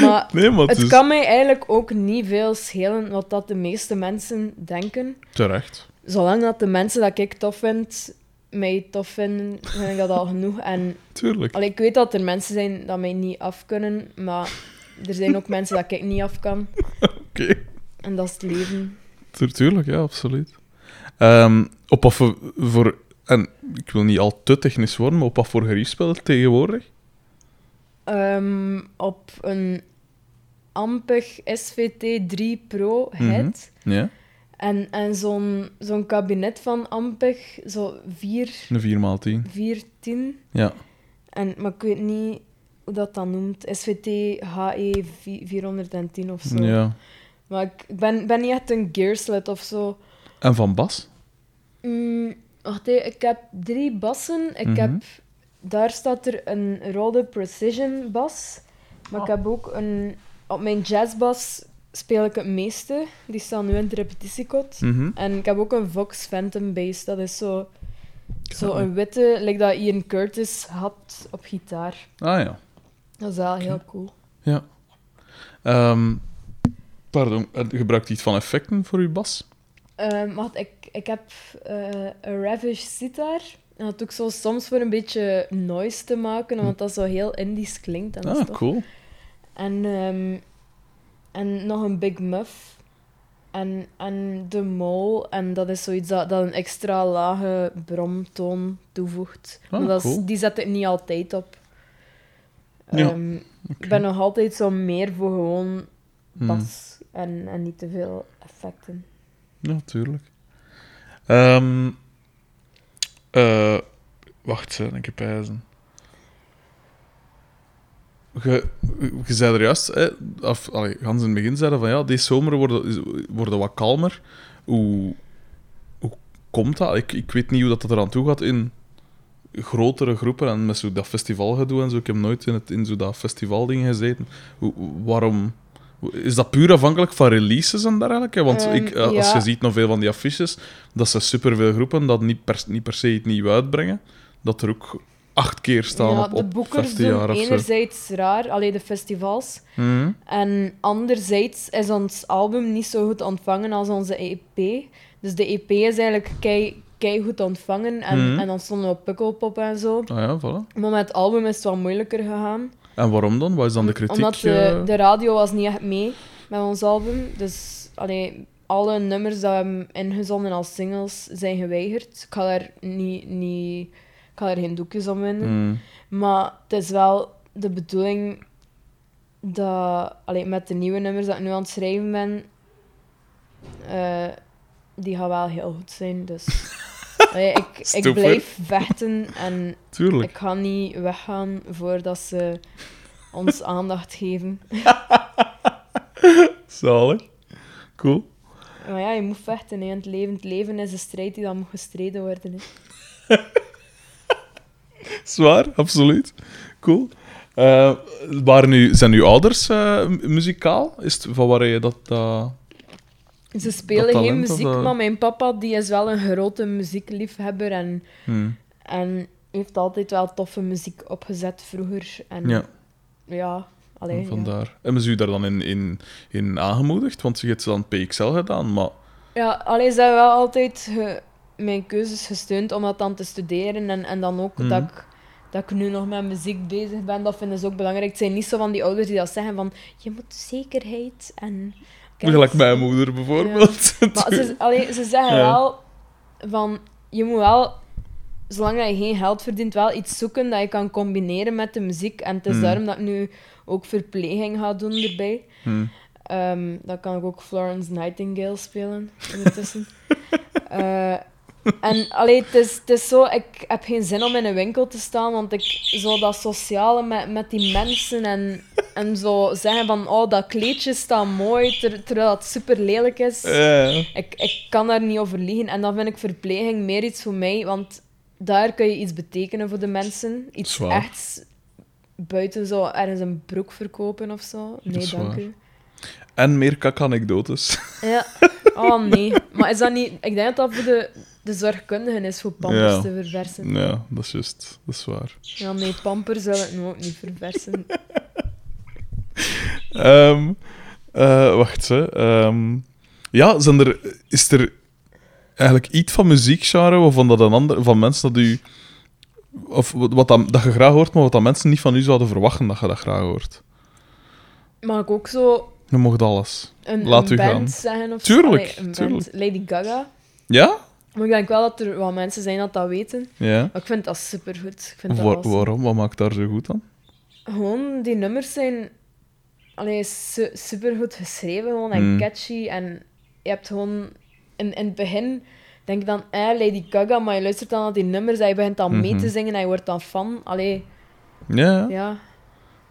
maar Nee, maar het het is kan mij eigenlijk ook niet veel schelen wat dat de meeste mensen denken. terecht. Zolang dat de mensen dat ik tof vind, mij tof vinden, vind ik dat al genoeg. En Tuurlijk. allee, ik weet dat er mensen zijn dat mij niet af kunnen, maar er zijn ook mensen dat ik niet af kan. Oké. En dat is het leven. Tu- Tuurlijk, ja, absoluut. Ehm, op wat voor, voor... En ik wil niet al te technisch worden, maar op wat voor gerief speelt het tegenwoordig? Ehm, op een Ampeg SVT 3 Pro head. Ja, En, en zo'n zo'n kabinet van Ampeg, zo 4, een 4x10. 410. Ja. En, maar ik weet niet hoe dat dan noemt. SVT HE 410 of zo. ja. Maar ik ik ben, ben niet echt een gearslet of zo. En van Bas? Mm, wacht even, ik heb drie bassen. Ik Mhm. heb, daar staat er een Rode Precision bas. Maar ik heb ook een... Op mijn jazzbas speel ik het meeste. Die staat nu in het repetitiekot. Mhm. En ik heb ook een Vox Phantom bass. Dat is zo, zo Ah, een witte, like dat Ian Curtis had op gitaar. Ah ja. Dat is wel heel cool. Ja. Ehm, pardon, en gebruikt iets van effecten voor uw bas? Ehm, wacht, ik, ik heb eh, een Ravish sitar. En dat doe ik zo soms voor een beetje noise te maken, omdat dat zo heel Indisch klinkt. En, dat is Ah, tof. cool. en, ehm, en nog een Big Muff. En, en de mol. En dat is zoiets dat, dat een extra lage bromtoon toevoegt. Ah, maar dat is- die zet ik niet altijd op. Ja, Ehm, Ik ben nog altijd zo meer voor gewoon Hmm. bas en, en niet te veel effecten. Ja, Ehm eh, wacht, heb pijzen. Je, zei er juist, hè, gans in het begin zeiden van ja, deze zomer worden, worden wat kalmer. Hoe, hoe komt dat? Ik, ik weet niet hoe dat eraan toe gaat in grotere groepen en met zo dat festivalgedoe en zo. Ik heb nooit in, het, in zo dat festivalding gezeten. Hoe, waarom... Is dat puur afhankelijk van releases en dergelijke? Want Ehm, ik, eh, als ja. je ziet nog veel van die affiches, dat ze superveel groepen dat niet per, niet per se iets nieuw uitbrengen, dat er ook acht keer staan ja, op, de op boekers 15 doen jaar of zo. enerzijds raar, alleen de festivals. Mhm. En anderzijds is ons album niet zo goed ontvangen als onze EP. Dus de EP is eigenlijk kei, kei goed ontvangen. En, Mhm. en dan stonden we op Pukkelpop en zo. Ah ja, voilà. Maar met het album is het wat moeilijker gegaan. En waarom dan? Wat is dan de kritiek? Omdat de, eh? de radio was niet echt mee met ons album. Dus allee, alle nummers dat we hebben ingezonden als singles zijn geweigerd. Ik ga daar, niet, niet, ik ga daar geen doekjes om winnen. Mm. Maar het is wel de bedoeling dat, allee, met de nieuwe nummers dat ik nu aan het schrijven ben, eh, die gaan wel heel goed zijn. Dus ik, ik blijf vechten en Tuurlijk. ik ga niet weggaan voordat ze ons aandacht geven. Zalig. Cool. Maar ja, je moet vechten hè, in het leven. Het leven is een strijd die dan moet gestreden worden. Hè. Zwaar, absoluut. Cool. Eh, waren nu, zijn uw ouders eh, mu- muzikaal? Is het, van waar je dat... dat- Ze spelen geen muziek, of, maar mijn papa die is wel een grote muziekliefhebber en, Hmm. en heeft altijd wel toffe muziek opgezet vroeger. En Ja, ja, alleen. Ja. vandaar. Hebben ze u daar dan in, in, in aangemoedigd? Want je hebt dan PXL gedaan, maar... Ja, alleen ze hebben wel altijd ge- mijn keuzes gesteund om dat dan te studeren. En, en dan ook Mhm. dat, ik, dat ik nu nog met muziek bezig ben, dat vinden ze ook belangrijk. Het zijn niet zo van die ouders die dat zeggen van je moet zekerheid en... geld." Gelijk mijn moeder bijvoorbeeld. Maar ze, allee, ze zeggen Ja. wel van je moet wel, zolang dat je geen geld verdient, wel iets zoeken dat je kan combineren met de muziek. En het is Mhm. daarom dat ik nu ook verpleging ga doen erbij. Hmm. Ehm, dan kan ik ook Florence Nightingale spelen ondertussen. Eh, en allee, het, is, het is zo, ik heb geen zin om in een winkel te staan, want ik zo dat sociale met, met die mensen en, en zo zeggen van oh, dat kleedje staat mooi, ter- terwijl het super lelijk is. Ik, ik kan daar niet over liegen. En dan vind ik verpleging meer iets voor mij, want daar kun je iets betekenen voor de mensen. Iets echt buiten zo ergens een broek verkopen of zo. Nee, dank u. En meer kak-anekdotes. Ja. Oh nee. Maar is dat niet... Ik denk dat dat voor de, de zorgkundigen is voor pampers Ja. te verversen. Ja, dat is juist. Dat is waar. Ja, nee, pampers wil ik nu ook niet verversen. Ehm, eh, wacht, hè. Ehm, ja, zijn er, is er eigenlijk iets van muziekgenre of van, dat een ander, van mensen dat u... Of wat dat, dat je graag hoort, maar wat dat mensen niet van u zouden verwachten dat je dat graag hoort? Mag ik ook zo Je mocht alles. een, Laat een u band gaan. zeggen? Of Tuurlijk, Allee, tuurlijk. Lady Gaga. Ja? Maar ik denk wel dat er wat mensen zijn dat dat weten. Ja. Maar ik vind dat supergoed. Ik vind dat Waar- awesome. waarom? Wat maakt daar zo goed aan? Gewoon, die nummers zijn allee, su super goed geschreven gewoon, en Mm. catchy. En je hebt gewoon in, in het begin, denk je dan, eh, Lady Gaga, maar je luistert dan naar die nummers en je begint dan mee Mhm. te zingen en je wordt dan fan. Allee, Ja, ja. ja.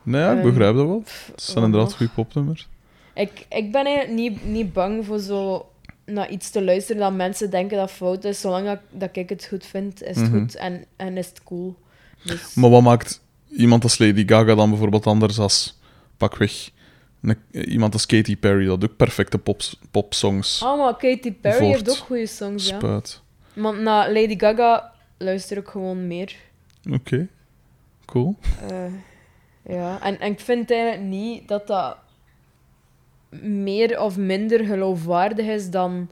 Nee, ik Ehm, begrijp dat wel. Het zijn wat inderdaad nog? goede popnummers. Ik, ik ben eigenlijk niet, niet bang voor zo naar iets te luisteren dat mensen denken dat fout is. Zolang dat, dat ik het goed vind, is het Mhm. goed en, en is het cool. Dus, Maar wat maakt iemand als Lady Gaga dan bijvoorbeeld anders als pakweg iemand als Katy Perry, dat ook perfecte pops, popsongs Oh, maar Katy Perry heeft ook goede songs, ja. spuit? Maar naar Lady Gaga luister ik gewoon meer. Oké, cool. Eh, ja, en, en ik vind eigenlijk niet dat dat meer of minder geloofwaardig is dan,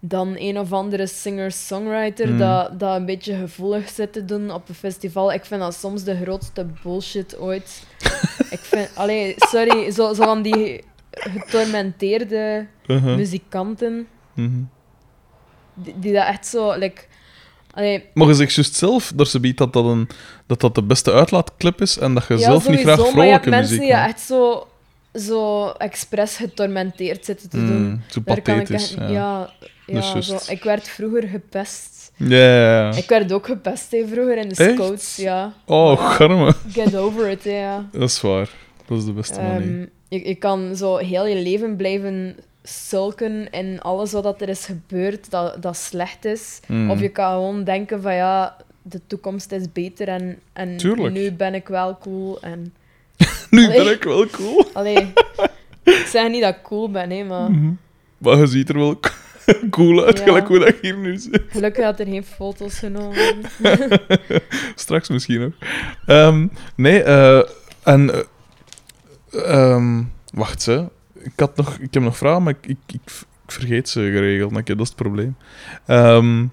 dan een of andere singer-songwriter Mm. dat, dat een beetje gevoelig zit te doen op een festival. Ik vind dat soms de grootste bullshit ooit. ik vind, allee, sorry, zo, zo van die getormenteerde Uh-huh. muzikanten, Mhm. die, die dat echt zo, like, allee, Maar je zegt juist zelf, dat ze biedt dat dat, een, dat dat de beste uitlaatklip is en dat je zelf niet graag maar je hebt vrolijke mensen muziek die echt zo, zo expres getormenteerd zitten te doen. Mm, zo Daar kan ik pathetisch. ja. ja, zo. Ik werd vroeger gepest. Ja, ja, ja. Ik werd ook gepest hè, vroeger in de Echt? scouts. Ja. Oh, garme. Get over it, hè, ja. Dat is waar. Dat is de beste manier. Ehm, je, je kan zo heel je leven blijven sulken in alles wat er is gebeurd dat, dat slecht is. Mm. Of je kan gewoon denken van ja, de toekomst is beter en, en Tuurlijk. nu ben ik wel cool. En, Nu Allee. ben ik wel cool. allee, ik zeg niet dat ik cool ben, hè, maar Maar je ziet er wel cool uit, Ja. gelijk hoe dat hier nu zit. gelukkig dat er geen foto's genomen worden. Straks misschien ook. Ehm, nee, eh, en... eh, ehm, wacht, hè. Ik, had nog, ik heb nog vragen, maar ik, ik, ik, ik vergeet ze geregeld. Dat is het probleem. Ehm,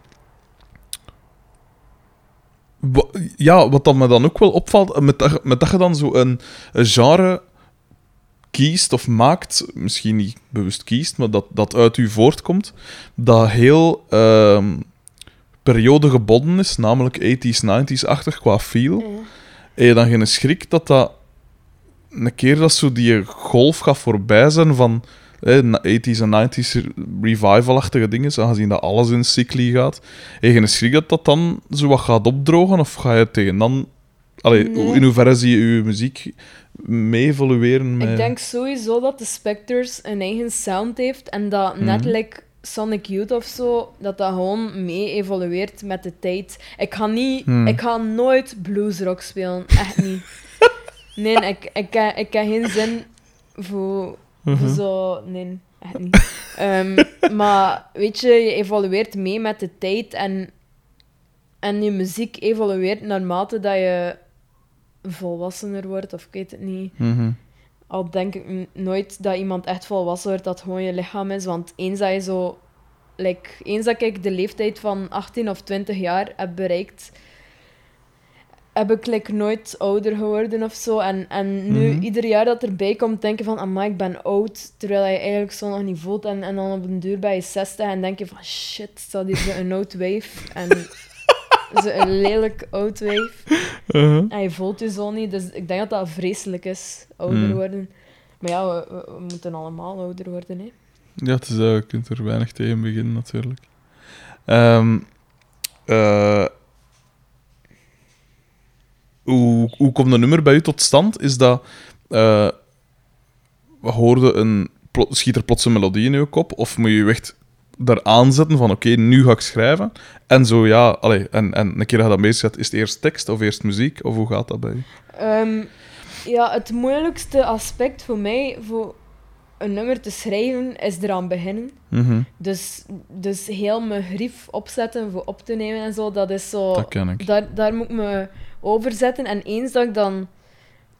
ja, wat dan me dan ook wel opvalt, met dat, je- met dat je dan zo een, een genre kiest of maakt, misschien niet bewust kiest, maar dat, dat uit u voortkomt, dat heel ehm periodegebonden is, namelijk 80s, 90s-achtig qua feel. Heb je dan geen schrik dat dat een keer dat zo die golf gaat voorbij zijn van eh, na- 80s en 90s revival-achtige dingen, aangezien dat alles in cycli gaat, heb je schrik dat dat dan zo wat gaat opdrogen? Of ga je tegen dan... Allee, Nee. in hoeverre zie je je muziek mee evolueren? Met... Ik denk sowieso dat de Spectres een eigen sound heeft en dat net Mhm. like Sonic Youth of zo, dat dat gewoon mee evolueert met de tijd. Ik ga niet, Hmm. ik ga nooit bluesrock spelen, echt niet. Nee, ik, ik, ik, ik heb geen zin voor, voor Mhm. zo, nee, echt niet. Ehm, maar weet je, je evolueert mee met de tijd en, en je muziek evolueert naarmate dat je volwassener wordt, of ik weet het niet. Mhm. Al denk ik nooit dat iemand echt volwassen wordt, dat gewoon je lichaam is. Want eens dat je zo... Like, eens dat ik de leeftijd van 18 of 20 jaar heb bereikt, heb ik like, nooit ouder geworden of zo. En, en nu, Mhm. ieder jaar dat erbij komt, denk je van, amai, ik ben oud. Terwijl je eigenlijk zo nog niet voelt. En, en dan op een duur bij je 60 en denk je van, shit, staat hier zo een oud wijf. En zo een lelijk oud wijf. Uh-huh. En je voelt je zo niet, dus ik denk dat dat vreselijk is, ouder Hmm. worden. Maar ja, we, we- we moeten allemaal ouder worden, hè. Ja, het is, eh, je kunt er weinig tegen beginnen, natuurlijk. Eh, hoe, hoe komt een nummer bij u tot stand? Is dat... eh we hoorden een... Schiet er plots een melodie in uw kop? Of moet je je echt daar aanzetten van oké, nu ga ik schrijven? En zo ja, allee, en, en een keer dat je dat bezig zet, is het eerst tekst of eerst muziek? Of hoe gaat dat bij u? Ehm, ja, het moeilijkste aspect voor mij, voor een nummer te schrijven, is eraan beginnen. Mhm, Dus, dus heel mijn grief opzetten voor op te nemen en zo, dat is zo... Dat ken ik. Daar, daar moet ik me over zetten. En eens dat ik dan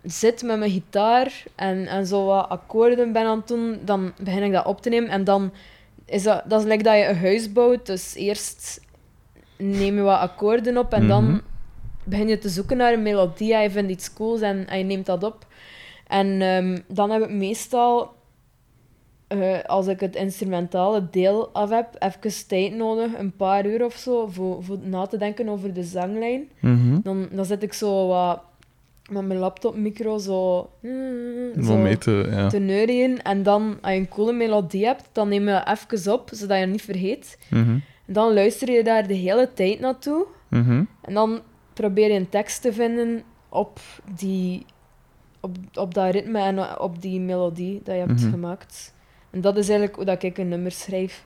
zit met mijn gitaar en, en zo wat akkoorden ben aan het doen, dan begin ik dat op te nemen. En dan is dat, dat is like dat je een huis bouwt. Dus eerst neem je wat akkoorden op en Mhm. dan begin je te zoeken naar een melodie je vindt iets cools en, en je neemt dat op. En ehm, dan heb ik meestal, eh, als ik het instrumentale deel af heb, even tijd nodig, een paar uur of zo, voor, voor na te denken over de zanglijn. Mhm. Dan, dan zit ik zo wat met mijn laptopmicro zo, Om zo mee te... Ja. te neurien. En dan, als je een coole melodie hebt, dan neem je dat even op, zodat je het niet vergeet. Mhm, En dan luister je daar de hele tijd naartoe. mhm. En dan probeer je een tekst te vinden op, die, op, op dat ritme en op die melodie dat je hebt gemaakt. En dat is eigenlijk hoe dat ik een nummer schrijf.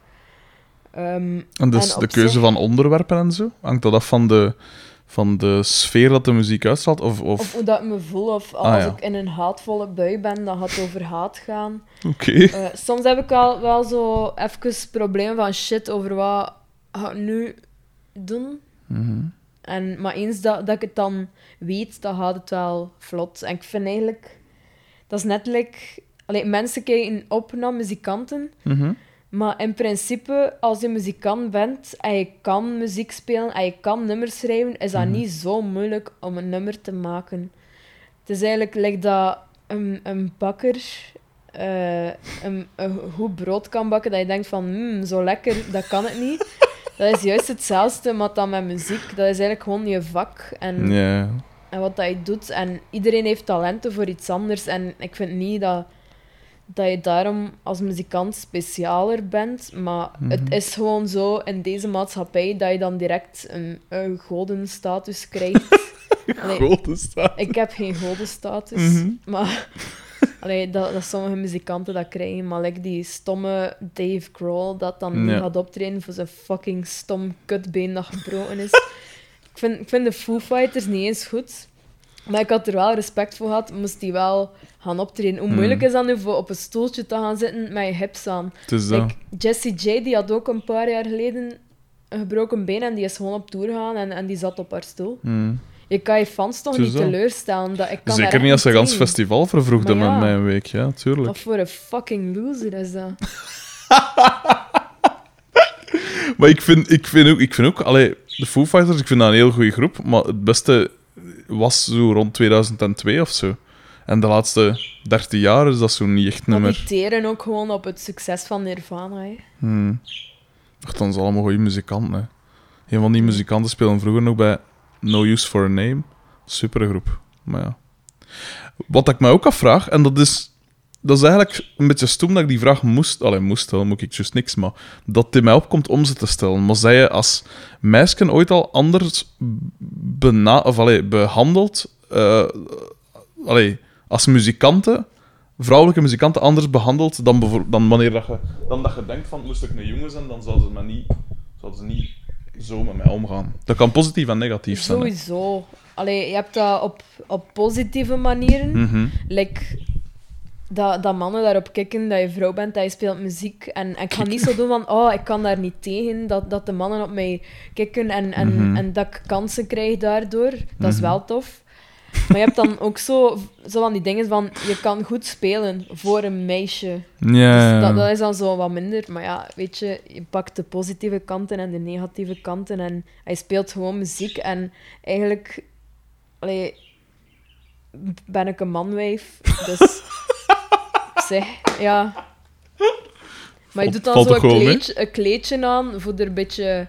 Ehm, En dus En de keuze zich- van onderwerpen en zo? Hangt dat af van de, van de sfeer dat de muziek uitstraalt? Of, of... of hoe dat ik me voel. Of als Ah, ja. ik in een haatvolle bui ben, dan gaat het over haat gaan. Oké. Eh, soms heb ik wel, wel zo even problemen van shit over wat ga ik nu doen. Mhm. En, maar eens dat, dat ik het dan weet, dan gaat het wel vlot. En ik vind eigenlijk... Dat is net like... Allee, mensen kijken op naar muzikanten. Mhm. Maar in principe, als je muzikant bent en je kan muziek spelen en je kan nummers schrijven, is dat Mhm. niet zo moeilijk om een nummer te maken. Het is eigenlijk like dat een, een bakker eh, een, een goed brood kan bakken, dat je denkt van, "Hmm, zo lekker, dat kan het niet. Dat is juist hetzelfde, maar dan met muziek. Dat is eigenlijk gewoon je vak en, en wat dat je doet. En iedereen heeft talenten voor iets anders. En ik vind niet dat, dat je daarom als muzikant specialer bent. Maar het Mhm. is gewoon zo in deze maatschappij dat je dan direct een, een godenstatus krijgt. Staat. ik heb geen godenstatus, Mhm. maar allee, dat, dat sommige muzikanten dat krijgen. Maar like die stomme Dave Grohl dat dan Ja. gaat optreden voor zijn fucking stom kutbeen dat gebroken is. ik, vind, ik vind de Foo Fighters niet eens goed. Maar ik had er wel respect voor gehad, moest die wel gaan optreden. Hoe moeilijk is dat nu voor op een stoeltje te gaan zitten met je hips aan? Het is dat. Like, Jessie J die had ook een paar jaar geleden een gebroken been en die is gewoon op tour gegaan en, en die zat op haar stoel. Mhm. Je kan je fans toch niet teleurstellen? Dat, ik kan Zeker niet als ze een gans festival ja. met mijn week. Ja, tuurlijk. Wat voor een fucking loser is dat? Maar ik vind, ik vind ook... Ik vind ook allee, de Foo Fighters, ik vind dat een heel goede groep. Maar het beste was zo rond 2002 of zo. En de laatste 13 jaar is dat zo niet echt nummer. die teren ook gewoon op het succes van Nirvana. Hè. Hmm. Dan zijn allemaal goede muzikanten. Hè. Een van die muzikanten speelde vroeger nog bij No Use for a Name. Supergroep. Maar ja. Wat ik me ook afvraag, en dat is, dat is eigenlijk een beetje stom dat ik die vraag moest... Allee, moest stellen, moet ik juist niks, maar... Dat het in mij opkomt om ze te stellen. Maar zij je als meisje ooit al anders bena of, allee, behandeld... eh, allee, als muzikanten... Vrouwelijke muzikanten anders behandeld dan, dan wanneer dat je, dan dat je denkt van moest ik een jongen zijn, dan zouden ze, me niet, zouden ze niet zo met mij omgaan. Dat kan positief en negatief zijn. hè. Sowieso. Allee, je hebt dat op, op positieve manieren. Mhm. Like, dat, dat mannen daarop kikken dat je vrouw bent, dat je speelt muziek. En, en ik ga niet zo doen van, oh, ik kan daar niet tegen, dat, dat de mannen op mij kikken en, en, Mhm. en dat ik kansen krijg daardoor. Dat is wel tof. Maar je hebt dan ook zo, zo van die dingen van, je kan goed spelen voor een meisje. Ja, Dus dat is dan zo wat minder. Maar ja, weet je, je pakt de positieve kanten en de negatieve kanten. En hij speelt gewoon muziek. En eigenlijk allee, ben ik een manwijf. Dus ja. Maar je doet dan valt zo toch een mee? kleedje, een kleedje aan voor er een beetje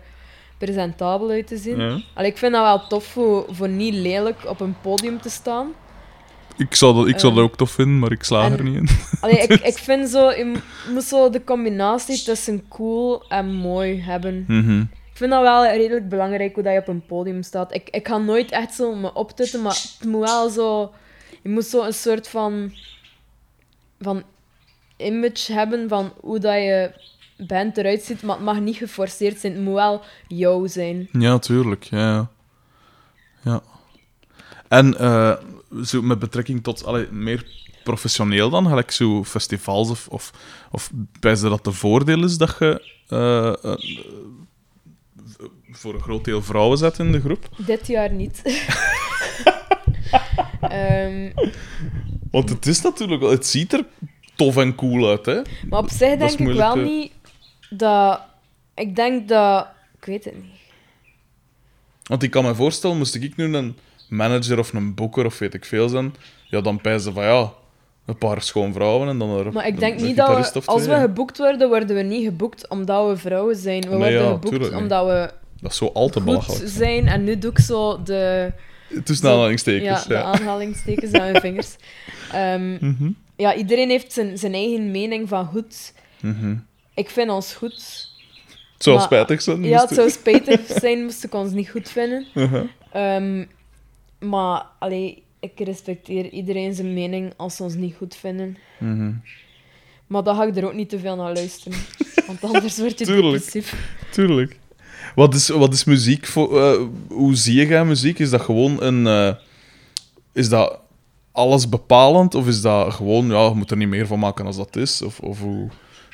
presentabel uit te zien. Ja. Allee, ik vind dat wel tof voor, voor niet lelijk op een podium te staan. Ik zou, dat, ik zou dat Eh, ook tof vinden, maar ik slaag er niet in. Allee, ik, ik vind zo, je m- moet zo de combinatie tussen cool en mooi hebben. Mhm. Ik vind dat wel redelijk belangrijk hoe dat je op een podium staat. Ik, ik ga nooit echt zo me optutten, maar het moet wel zo... Je moet zo een soort van... van image hebben van hoe dat je band eruit ziet, maar het mag niet geforceerd zijn. Het moet wel jou zijn. Ja, tuurlijk. Ja, ja. En eh, zo met betrekking tot allee, meer professioneel dan, gelijk zo festivals of, of, of je dat de voordeel is dat je eh, eh, voor een groot deel vrouwen zet in de groep? Dit jaar niet. Ehm, Want het is natuurlijk wel, het ziet er tof en cool uit, hè? maar op zich denk ik wel niet dat... Ik denk dat... Ik weet het niet. Want ik kan me voorstellen, moest ik nu een manager of een boeker of weet ik veel zijn, ja, dan pijzen van ja, een paar schoon vrouwen en dan er Maar ik denk een niet dat we, als we geboekt worden, worden we niet geboekt omdat we vrouwen zijn. We Nee, worden ja, geboekt omdat we Dat is zo al te belachelijk. zijn. En nu doe ik zo de, Tussen aanhalingstekens, ja, ja. de aanhalingstekens aan mijn vingers. Ehm, Mhm, ja, iedereen heeft zijn, zijn eigen mening van goed. mhm. Ik vind ons goed. Het zou Maar- spijtig zijn. Ja, het zou spijtig zijn moest ik ons niet goed vinden. Uh-huh. Ehm, maar allee, ik respecteer iedereen zijn mening als ze ons niet goed vinden. Mhm. Maar dan ga ik er ook niet te veel naar luisteren. Want anders word je Tuurlijk. depressief. Tuurlijk. Wat is, wat is muziek voor... eh, hoe zie jij muziek? Is dat gewoon een... eh, is dat alles bepalend? Of is dat gewoon... Ja, je moet er niet meer van maken als dat is? Of, of hoe...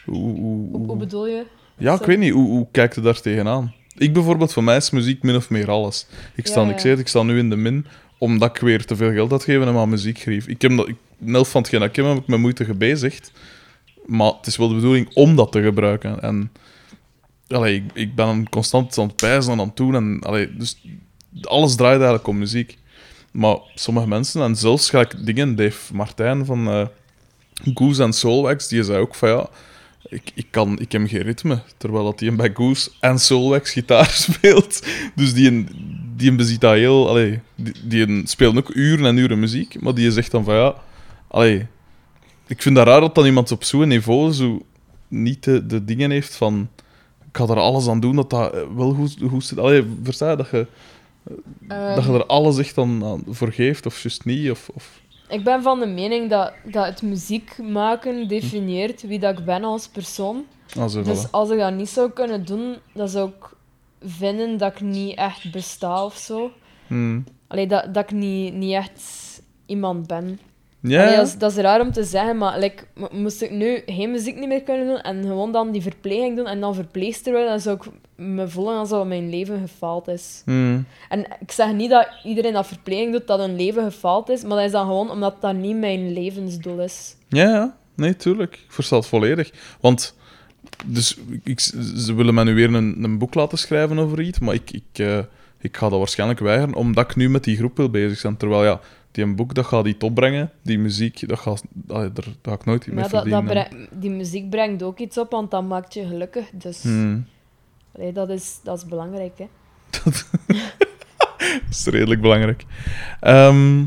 Hoe, hoe, Hoe, bedoel je? Ja, ik weet niet. Hoe, hoe kijkt je daar tegenaan? Ik bijvoorbeeld, voor mij is muziek min of meer alles. Ik sta, Ja, ja. ik het, ik sta nu in de min, omdat ik weer te veel geld had gegeven aan muziek grief. Ik heb dat, ik, van hetgeen dat ik heb, heb ik met moeite gebezigd. Maar het is wel de bedoeling om dat te gebruiken. En allee, ik, ik ben constant aan het pijzen en aan het doen. En, allee, dus alles draait eigenlijk om muziek. Maar sommige mensen, en zelfs gelijk dingen, Dave Martijn van eh Goose en Soulwax, die zei ook van ja, ik, ik, kan, ik heb geen ritme. Terwijl dat die bij Goose en Soulwax gitaar speelt. Dus die, die bezit dat heel... Allee, die, die speelt ook uren en uren muziek, maar die zegt dan van ja... Allee, ik vind dat raar dat dan iemand op zo'n niveau zo niet de, de dingen heeft van... Ik ga er alles aan doen dat dat eh, wel goed, goed zit. Allee, versta je? Dat je, dat je Ehm, er alles echt aan, aan voor geeft, of juist niet, of... of... Ik ben van de mening dat, dat het muziek maken definieert wie dat ik ben als persoon. Ah, zo, Dus voilà. als ik dat niet zou kunnen doen, dan zou ik vinden dat ik niet echt besta of zo. Hmm. Allee, dat, dat ik niet, niet echt iemand ben. Ja, Allee, dat, is, raar om te zeggen, maar like, mo- moest ik nu geen muziek niet meer kunnen doen en gewoon dan die verpleging doen en dan verpleegster worden, dan zou ik me voelen alsof mijn leven gefaald is. Hmm. En ik zeg niet dat iedereen dat verpleging doet, dat hun leven gefaald is, maar dat is dan gewoon omdat dat niet mijn levensdoel is. Ja, ja. Nee, tuurlijk. Ik versta het volledig. Want dus, ik, ze willen mij nu weer een, een boek laten schrijven over iets, maar ik, ik, eh, ik ga dat waarschijnlijk weigeren, omdat ik nu met die groep wil bezig zijn. Terwijl ja, die een boek, dat gaat iets opbrengen. Die muziek, dat gaat, allee, daar, daar ga ik nooit iets mee Maar dat, dat verdienen. die muziek brengt ook iets op, want dat maakt je gelukkig. Dus Hmm. allee, dat, is, dat is belangrijk. Hè. Dat is redelijk belangrijk. Ehm,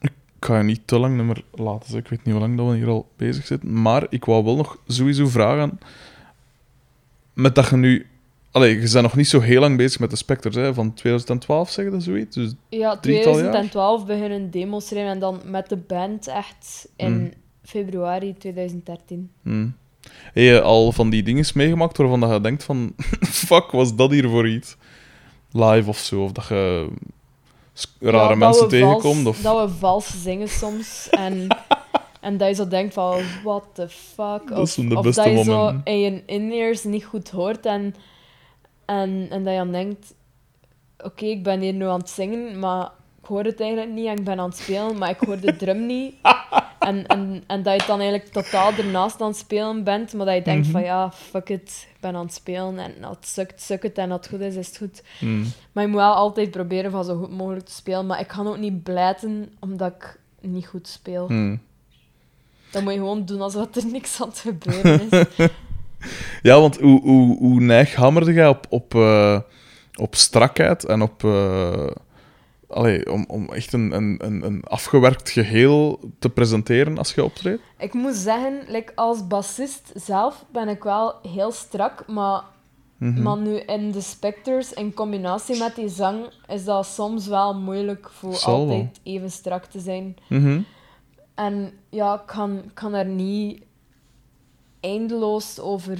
ik ga je niet te lang niet meer laten. Ik weet niet hoe lang dat we hier al bezig zitten. Maar ik wou wel nog sowieso vragen... Met dat je nu... Allee, je bent nog niet zo heel lang bezig met de Spectres, hè? Van 2012, zeg je dat zoiets? Dus, Ja, Drietal jaar? 2012 beginnen demos schrijven en dan met de band echt in Hmm. februari 2013. hmm. Heb je al van die dingen meegemaakt waarvan dat je denkt van... Fuck, was dat hier voor iets? Live of zo. Of dat je rare Ja, dat mensen vals- tegenkomt. Of... Dat we vals zingen soms. En, en dat je zo denkt van, what the fuck. Dat of de of dat je zo in je in-ears niet goed hoort. En, en, en dat je dan denkt, oké, ik ben hier nu aan het zingen, maar ik hoor het eigenlijk niet. En ik ben aan het spelen, maar ik hoor de drum niet. En, en, en dat je dan eigenlijk totaal ernaast aan het spelen bent, maar dat je denkt Mhm. van, ja, fuck it, ik ben aan het spelen. En het sukt, sukt het. En als het goed is, is het goed. Hmm. Maar je moet wel altijd proberen van zo goed mogelijk te spelen. Maar ik kan ook niet blijten omdat ik niet goed speel. Hmm. Dan moet je gewoon doen alsof er niks aan het gebeuren is. Ja, want hoe, hoe, hoe neig hamerde jij op, op, eh, op strakheid en op... eh, allee, om, om echt een, een, een, afgewerkt geheel te presenteren als je optreedt? ik moet zeggen, like, als bassist zelf ben ik wel heel strak. Maar, maar nu in de Spectres, in combinatie met die zang, is dat soms wel moeilijk voor Zal wel. altijd even strak te zijn. Mhm. En ja, ik kan, kan er niet eindeloos over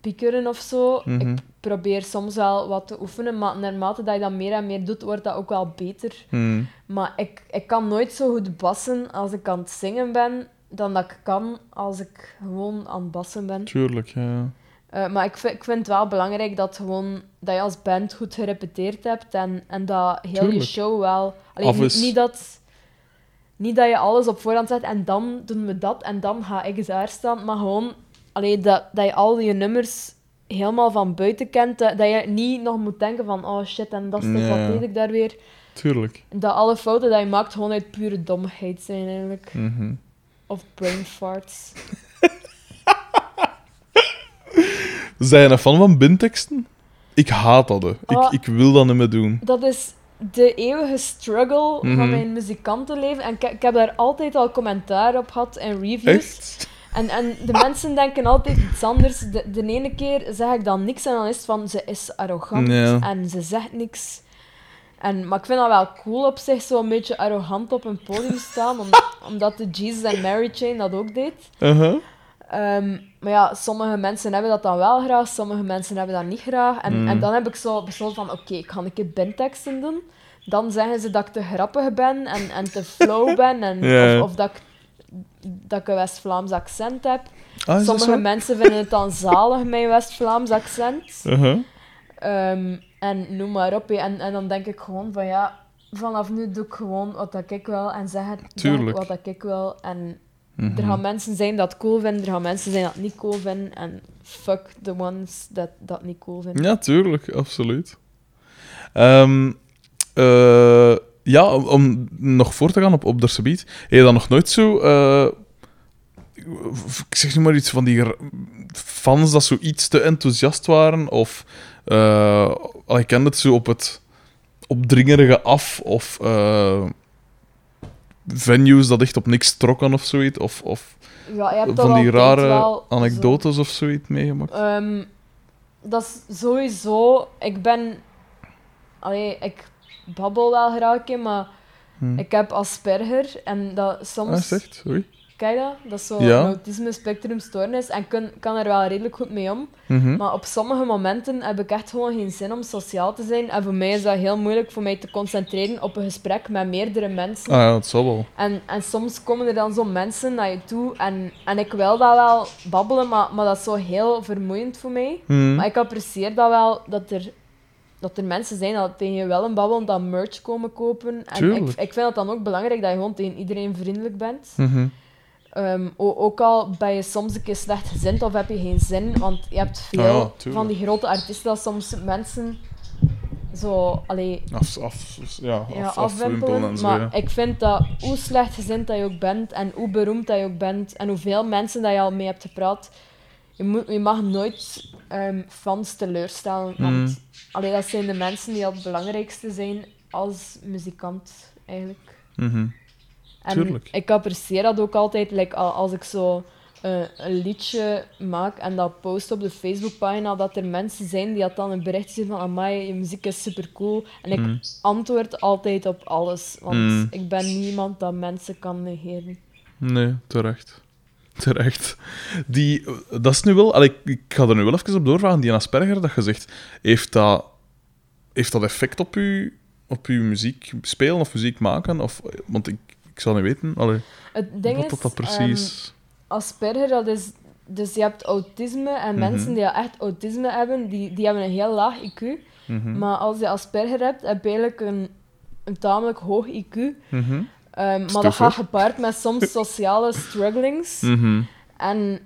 piekeren of zo. Mhm. Ik probeer soms wel wat te oefenen, maar naarmate dat je dat meer en meer doet, wordt dat ook wel beter. Hmm. Maar ik, ik kan nooit zo goed bassen als ik aan het zingen ben, dan dat ik kan als ik gewoon aan het bassen ben. Tuurlijk, ja. Eh, maar ik vind, ik vind het wel belangrijk dat, gewoon, dat je als band goed gerepeteerd hebt en, en dat heel Tuurlijk. je show wel... Allee, Af niet, is. niet, dat, niet dat je alles op voorhand zet en dan doen we dat en dan ga ik daar staan, maar gewoon allee, dat, dat je al je nummers helemaal van buiten kent, dat, dat je niet nog moet denken van oh shit, en dat stuk, Ja. wat deed ik daar weer? Tuurlijk. Dat alle fouten die je maakt gewoon uit pure domheid zijn eigenlijk. Mhm. Of brain farts. Zijn je een fan van binteksten? Ik haat dat. hè. Oh. Ik, ik wil dat niet meer doen. Dat is de eeuwige struggle Mhm. van mijn muzikantenleven. En ik, heb daar altijd al commentaar op gehad in reviews. Echt? En, en de mensen denken altijd iets anders. De, de ene keer zeg ik dan niks en dan is het van ze is arrogant en ze zegt niks. En, maar ik vind dat wel cool op zich, zo een beetje arrogant op een podium staan, om- omdat de Jesus and Mary chain dat ook deed. Uh-huh. Ehm, maar ja, sommige mensen hebben dat dan wel graag, sommige mensen hebben dat niet graag. En, Mm. en dan heb ik zo besloten van, oké, ik ga een keer bandteksten doen. Dan zeggen ze dat ik te grappig ben en, en te flow ben, en, of, of dat, ik, dat ik een West-Vlaams accent heb. Ah, Sommige mensen vinden het dan zalig, mijn West-Vlaams accent. Uh-huh. Ehm, en noem maar op. En, en dan denk ik gewoon van, ja, vanaf nu doe ik gewoon wat dat ik wil en zeg het wat dat ik wil. En Mhm. er gaan mensen zijn dat cool vinden, er gaan mensen zijn dat niet cool vinden. En fuck the ones dat dat niet cool vinden. Ja, tuurlijk, absoluut. Ehm, eh, ja, om, nog voor te gaan op, op Dersebiet, heb je dan nog nooit zo... eh, ik zeg nu maar iets van die fans dat zo iets te enthousiast waren, of... al, ik ken het zo op het opdringerige af, of... venues dat echt op niks trokken of zoiets, of, of Ja, je hebt van die rare zo. anekdotes of zoiets meegemaakt. Ehm, dat is sowieso... Ik ben... Allee, ik babbel wel graag, maar Hm. ik heb Asperger. En dat Ah, soms... zegt, je dat? Dat is zo Ja. autisme spectrum stoornis. En ik kan, kan er wel redelijk goed mee om. Mhm. Maar op sommige momenten heb ik echt gewoon geen zin om sociaal te zijn. En voor mij is dat heel moeilijk voor mij te concentreren op een gesprek met meerdere mensen. Ah ja, dat zal wel. En, en soms komen er dan zo mensen naar je toe. En, en ik wil dat wel babbelen, maar, maar dat is zo heel vermoeiend voor mij. Mhm. Maar ik apprecieer dat wel, dat er, dat er mensen zijn dat tegen je wel een babbelen, dat merch komen kopen. En ik, ik vind het dan ook belangrijk dat je gewoon tegen iedereen vriendelijk bent. Mhm. O- ook al ben je soms een keer slecht gezind of heb je geen zin, want je hebt veel Ah ja, van die grote artiesten dat soms mensen zo, allee, Af, af, ja, ja, af, afwimpelen. afwimpelen en zo. maar ja. ik vind dat hoe slechtgezind dat je ook bent en hoe beroemd dat je ook bent en hoeveel mensen dat je al mee hebt gepraat, je, moet, je mag nooit ehm, fans teleurstellen. Want Mm. allee, dat zijn de mensen die al het belangrijkste zijn als muzikant, eigenlijk. Mhm. En Tuurlijk. ik apprecieer dat ook altijd, like, als ik zo eh, een liedje maak en dat post op de Facebookpagina, dat er mensen zijn die dat dan een bericht zien van amai, je muziek is super cool. En ik Mm. antwoord altijd op alles, want Mm. ik ben niemand dat mensen kan negeren. Nee, terecht. Terecht. Die, dat is nu wel... allee, ik, ga er nu wel even op doorvragen. Die Asperger, dat je zegt, heeft dat, heeft dat effect op u, op uw muziek spelen of muziek maken? Of, want ik, ik zou niet weten allee, Het ding wat is, dat, dat ehm, precies... Asperger, dat is... Dus je hebt autisme en Mhm. mensen die echt autisme hebben, die, die hebben een heel laag IQ. Mhm. Maar als je Asperger hebt, heb je eigenlijk een, een tamelijk hoog IQ. Mhm. Ehm, maar dat gaat gepaard met soms sociale strugglings. En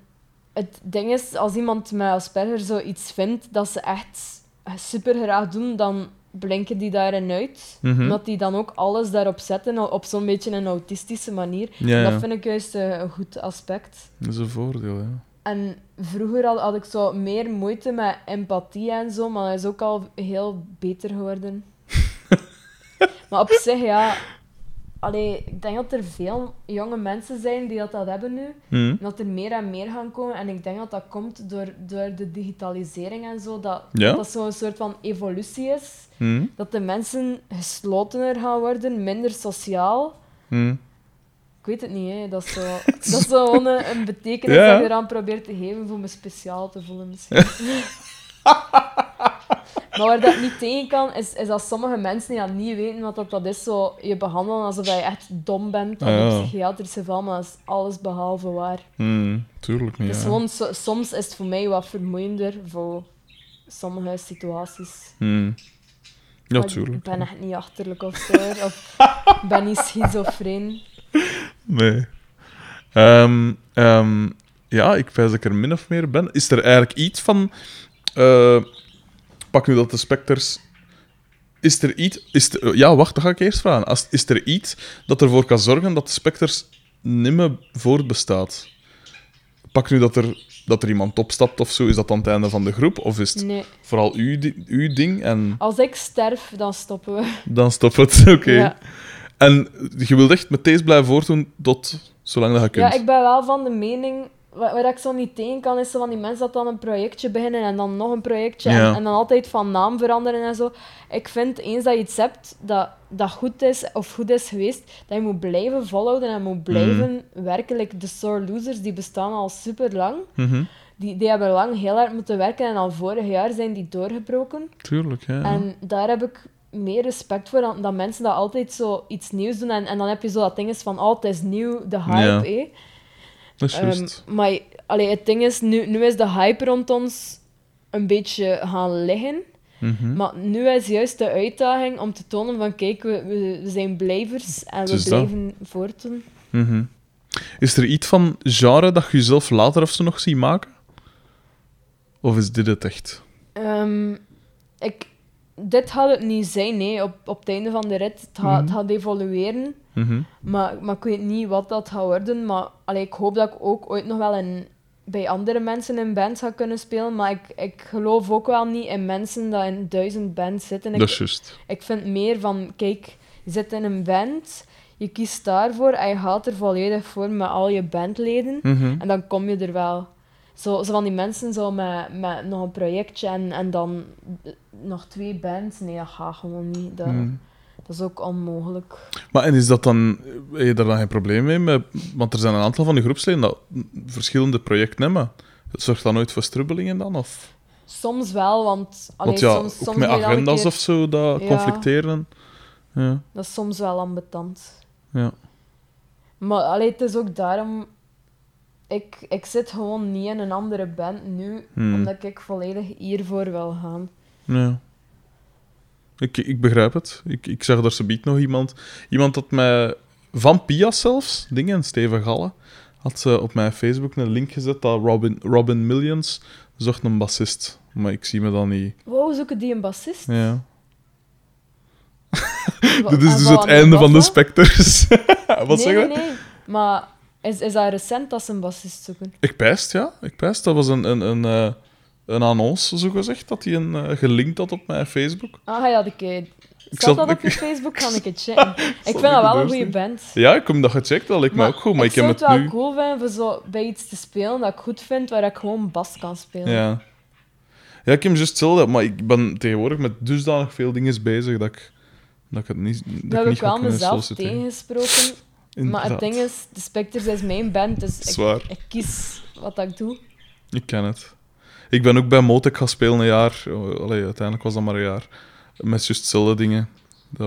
het ding is, als iemand met Asperger zoiets vindt dat ze echt super graag doen, dan blinken die daarin uit. Mhm. Omdat die dan ook alles daarop zetten, op zo'n beetje een autistische manier. Ja, En ja. Dat vind ik juist eh, een goed aspect. Dat is een voordeel, ja. En vroeger had, had ik zo meer moeite met empathie en zo, maar dat is ook al heel beter geworden. maar op zich, ja... Allee, ik denk dat er veel jonge mensen zijn die dat, dat hebben nu. Mhm. En dat er meer en meer gaan komen. En ik denk dat dat komt door, door de digitalisering en zo. Dat Ja? dat, dat zo'n soort van evolutie is. Mhm. Dat de mensen geslotener gaan worden, minder sociaal. Mhm. Ik weet het niet, hè. Dat is zo, dat is zo gewoon een, een betekenis Ja. dat je eraan probeert te geven voor me speciaal te voelen. Misschien. maar waar dat niet tegen kan, is, is dat sommige mensen die dat niet weten wat dat, dat is. Zo, je behandelen alsof je echt dom bent. Ah, ja. een psychiatrisch geval, maar dat is alles behalve waar. Mhm. Tuurlijk niet, Dus ja. gewoon, so- soms is het voor mij wat vermoeiender voor sommige situaties. Mhm. Ja, Maar tuurlijk. Ik ben echt niet achterlijk of zo. Of ben niet schizofreen. Nee. Ehm, ehm, ja, ik wijs dat ik er min of meer ben. Is er eigenlijk iets van... eh, pak nu dat de Spectres... Is er iets... Is er- ja, wacht, dat ga ik eerst vragen. Als, is er iets dat ervoor kan zorgen dat de Spectres niet meer voortbestaat? Pak nu dat er, dat er iemand opstapt of zo, is dat dan het einde van de groep? Of is het Nee. vooral uw, uw ding en Als ik sterf, dan stoppen we. dan stopt het? Oké. Ja. En je wilt echt met deze blijven voortdoen tot zolang dat je kunt? ja, ik ben wel van de mening... Waar, waar ik zo niet tegen kan, is zo van die mensen dat dan een projectje beginnen en dan nog een projectje Ja. en, en dan altijd van naam veranderen en zo. Ik vind, eens dat je iets hebt dat, dat goed is of goed is geweest, dat je moet blijven volhouden en moet blijven werkelijk... De sore losers, die bestaan al super lang. Mhm. Die, die hebben lang heel hard moeten werken en al vorig jaar zijn die doorgebroken. Tuurlijk, ja. En daar heb ik meer respect voor dan, dan mensen dat altijd zo iets nieuws doen. En, en dan heb je zo dat ding is van, oh, het is nieuw, de hype, Ja. eh. Dat is Ehm, maar allee, het ding is, nu, nu is de hype rond ons een beetje gaan liggen. Mhm. Maar nu is juist de uitdaging om te tonen van, kijk, we, we, zijn blijvers en we dat. blijven voortdoen. Mhm. Is er iets van genre dat je jezelf later of zo nog ziet maken? Of is dit het echt? Ehm, ik, dit gaat het niet zijn, nee, op, op het einde van de rit. Het gaat, het Mhm. gaat evolueren. Mhm. Maar, maar ik weet niet wat dat gaat worden. Maar allee, ik hoop dat ik ook ooit nog wel in, bij andere mensen in bands ga kunnen spelen. Maar ik, ik geloof ook wel niet in mensen die in duizend bands zitten. Dat is Ik, juist. ik vind meer van, kijk, je zit in een band, je kiest daarvoor en je gaat er volledig voor met al je bandleden. Mhm. En dan kom je er wel. Zo, zo van die mensen zo met, met nog een projectje en, en dan nog twee bands. Nee, dat gaat gewoon niet. Dat, Mhm. Dat is ook onmogelijk. Maar en is dat dan... Heb je daar dan geen probleem mee? Met, want er zijn een aantal van de groepsleden dat verschillende projecten hebben. Zorgt dat nooit voor strubbelingen dan? Of? Soms wel, want... allee, Want ja, soms, ook soms met agendas keer- of zo dat Ja. conflicteren. Ja, Dat is soms wel ambetant. ja. Maar allee, het is ook daarom... Ik, ik zit gewoon niet in een andere band nu, Hmm. omdat ik volledig hiervoor wil gaan. Ja. Ik, ik begrijp het. Ik, ik zag daar zometeen nog iemand... Iemand dat mij... Van Pias zelfs, dingen, Steven Galle, had ze op mijn Facebook een link gezet dat Robin, Robin Millions zocht een bassist. Maar ik zie me dan niet... Wow, zoeken die een bassist? Ja. Dit is En dus het einde van de? Specters. Wat nee, zeg je? nee, nee. Maar is, is dat recent dat ze een bassist zoeken? Ik pijst, ja. Ik pijst. Dat was een, een, een, eh, een annonce, zo gezegd, dat hij een, eh, gelinkt had op mijn Facebook. Ah ja, ik... eh, Ik zal- dat op je ik- Facebook? Kan ik het checken? ik vind ik dat wel een goede band. Ja, ik heb dat gecheckt, dat lijkt me ook goed, maar ik, zou heb het wel nu... cool vinden voor zo bij iets te spelen dat ik goed vind, waar ik gewoon bas kan spelen. Ja. Ja, ik heb juist hetzelfde, maar ik ben tegenwoordig met dusdanig veel dingen bezig dat ik, dat ik het niet, dat Dat ik heb ik wel mezelf tegengesproken. Maar het ding is, de Spectres is mijn band, dus ik, ik kies wat ik doe. Ik ken het. Ik ben ook bij Motec gaan spelen een jaar. Allee, uiteindelijk was dat maar een jaar. Met juist hetzelfde dingen.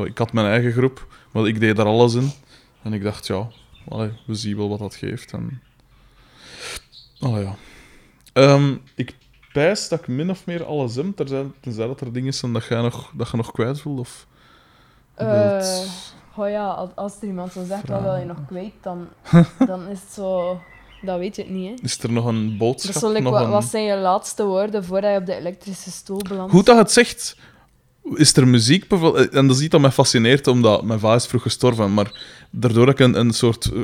Ik had mijn eigen groep, maar ik deed daar alles in. En ik dacht, ja, allee, we zien wel wat dat geeft. En... Allee, ja. Ehm, ik pijs dat ik min of meer alles heb, tenzij, dat er dingen zijn dat je nog, dat je nog kwijt voelt. Of oh ja, als, als er iemand zo zegt, wat wil je nog kwijt, dan, dan is het zo... Dat weet je het niet, hè. Is er nog een boodschap? nog wat, een... wat zijn je laatste woorden voordat je op de elektrische stoel belandt? Goed dat je het zegt. Is er muziek bijvoorbeeld? En dat is iets dat mij fascineert, omdat mijn vader is vroeg gestorven. Maar daardoor dat ik een, een soort... eh,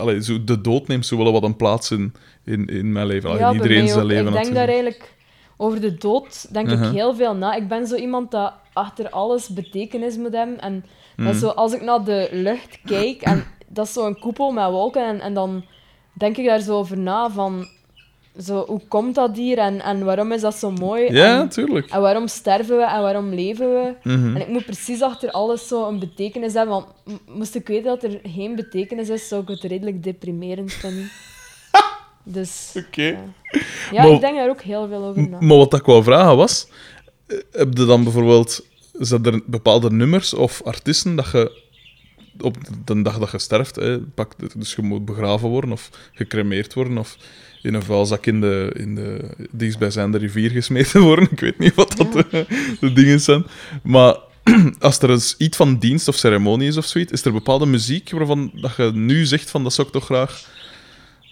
allee, zo de dood neemt zo wel wat een plaats in, in, in mijn leven. Allee, Ja, in bij iedereen zijn ook. leven Ik denk daar eigenlijk... Over de dood denk Uh-huh. ik heel veel na. Ik ben zo iemand dat achter alles betekenis moet hebben. En dat Mm. zo, als ik naar de lucht kijk, en dat is zo'n koepel met wolken, en, en dan denk ik daar zo over na van... Zo, hoe komt dat hier en, en waarom is dat zo mooi? Ja, en, tuurlijk. en waarom sterven we en waarom leven we? Mhm. En ik moet precies achter alles zo een betekenis hebben. Want moest ik weten dat er geen betekenis is, zou ik het redelijk deprimerend vinden. Dus Oké. ja, ja Maar- ik denk daar ook heel veel over na. Maar wat ik wou vragen was... eh, Heb je dan bijvoorbeeld... Zijn er bepaalde nummers of artiesten dat je op de dag dat je sterft, hè, pak, dus je moet begraven worden of gecremeerd worden of in een vuilzak in de, in de dichtstbijzijnde rivier gesmeten worden. Ik weet niet wat dat de, de dingen zijn. Maar als er eens iets van dienst of ceremonie is of zoiets, is er bepaalde muziek waarvan dat je nu zegt van dat zou ik toch graag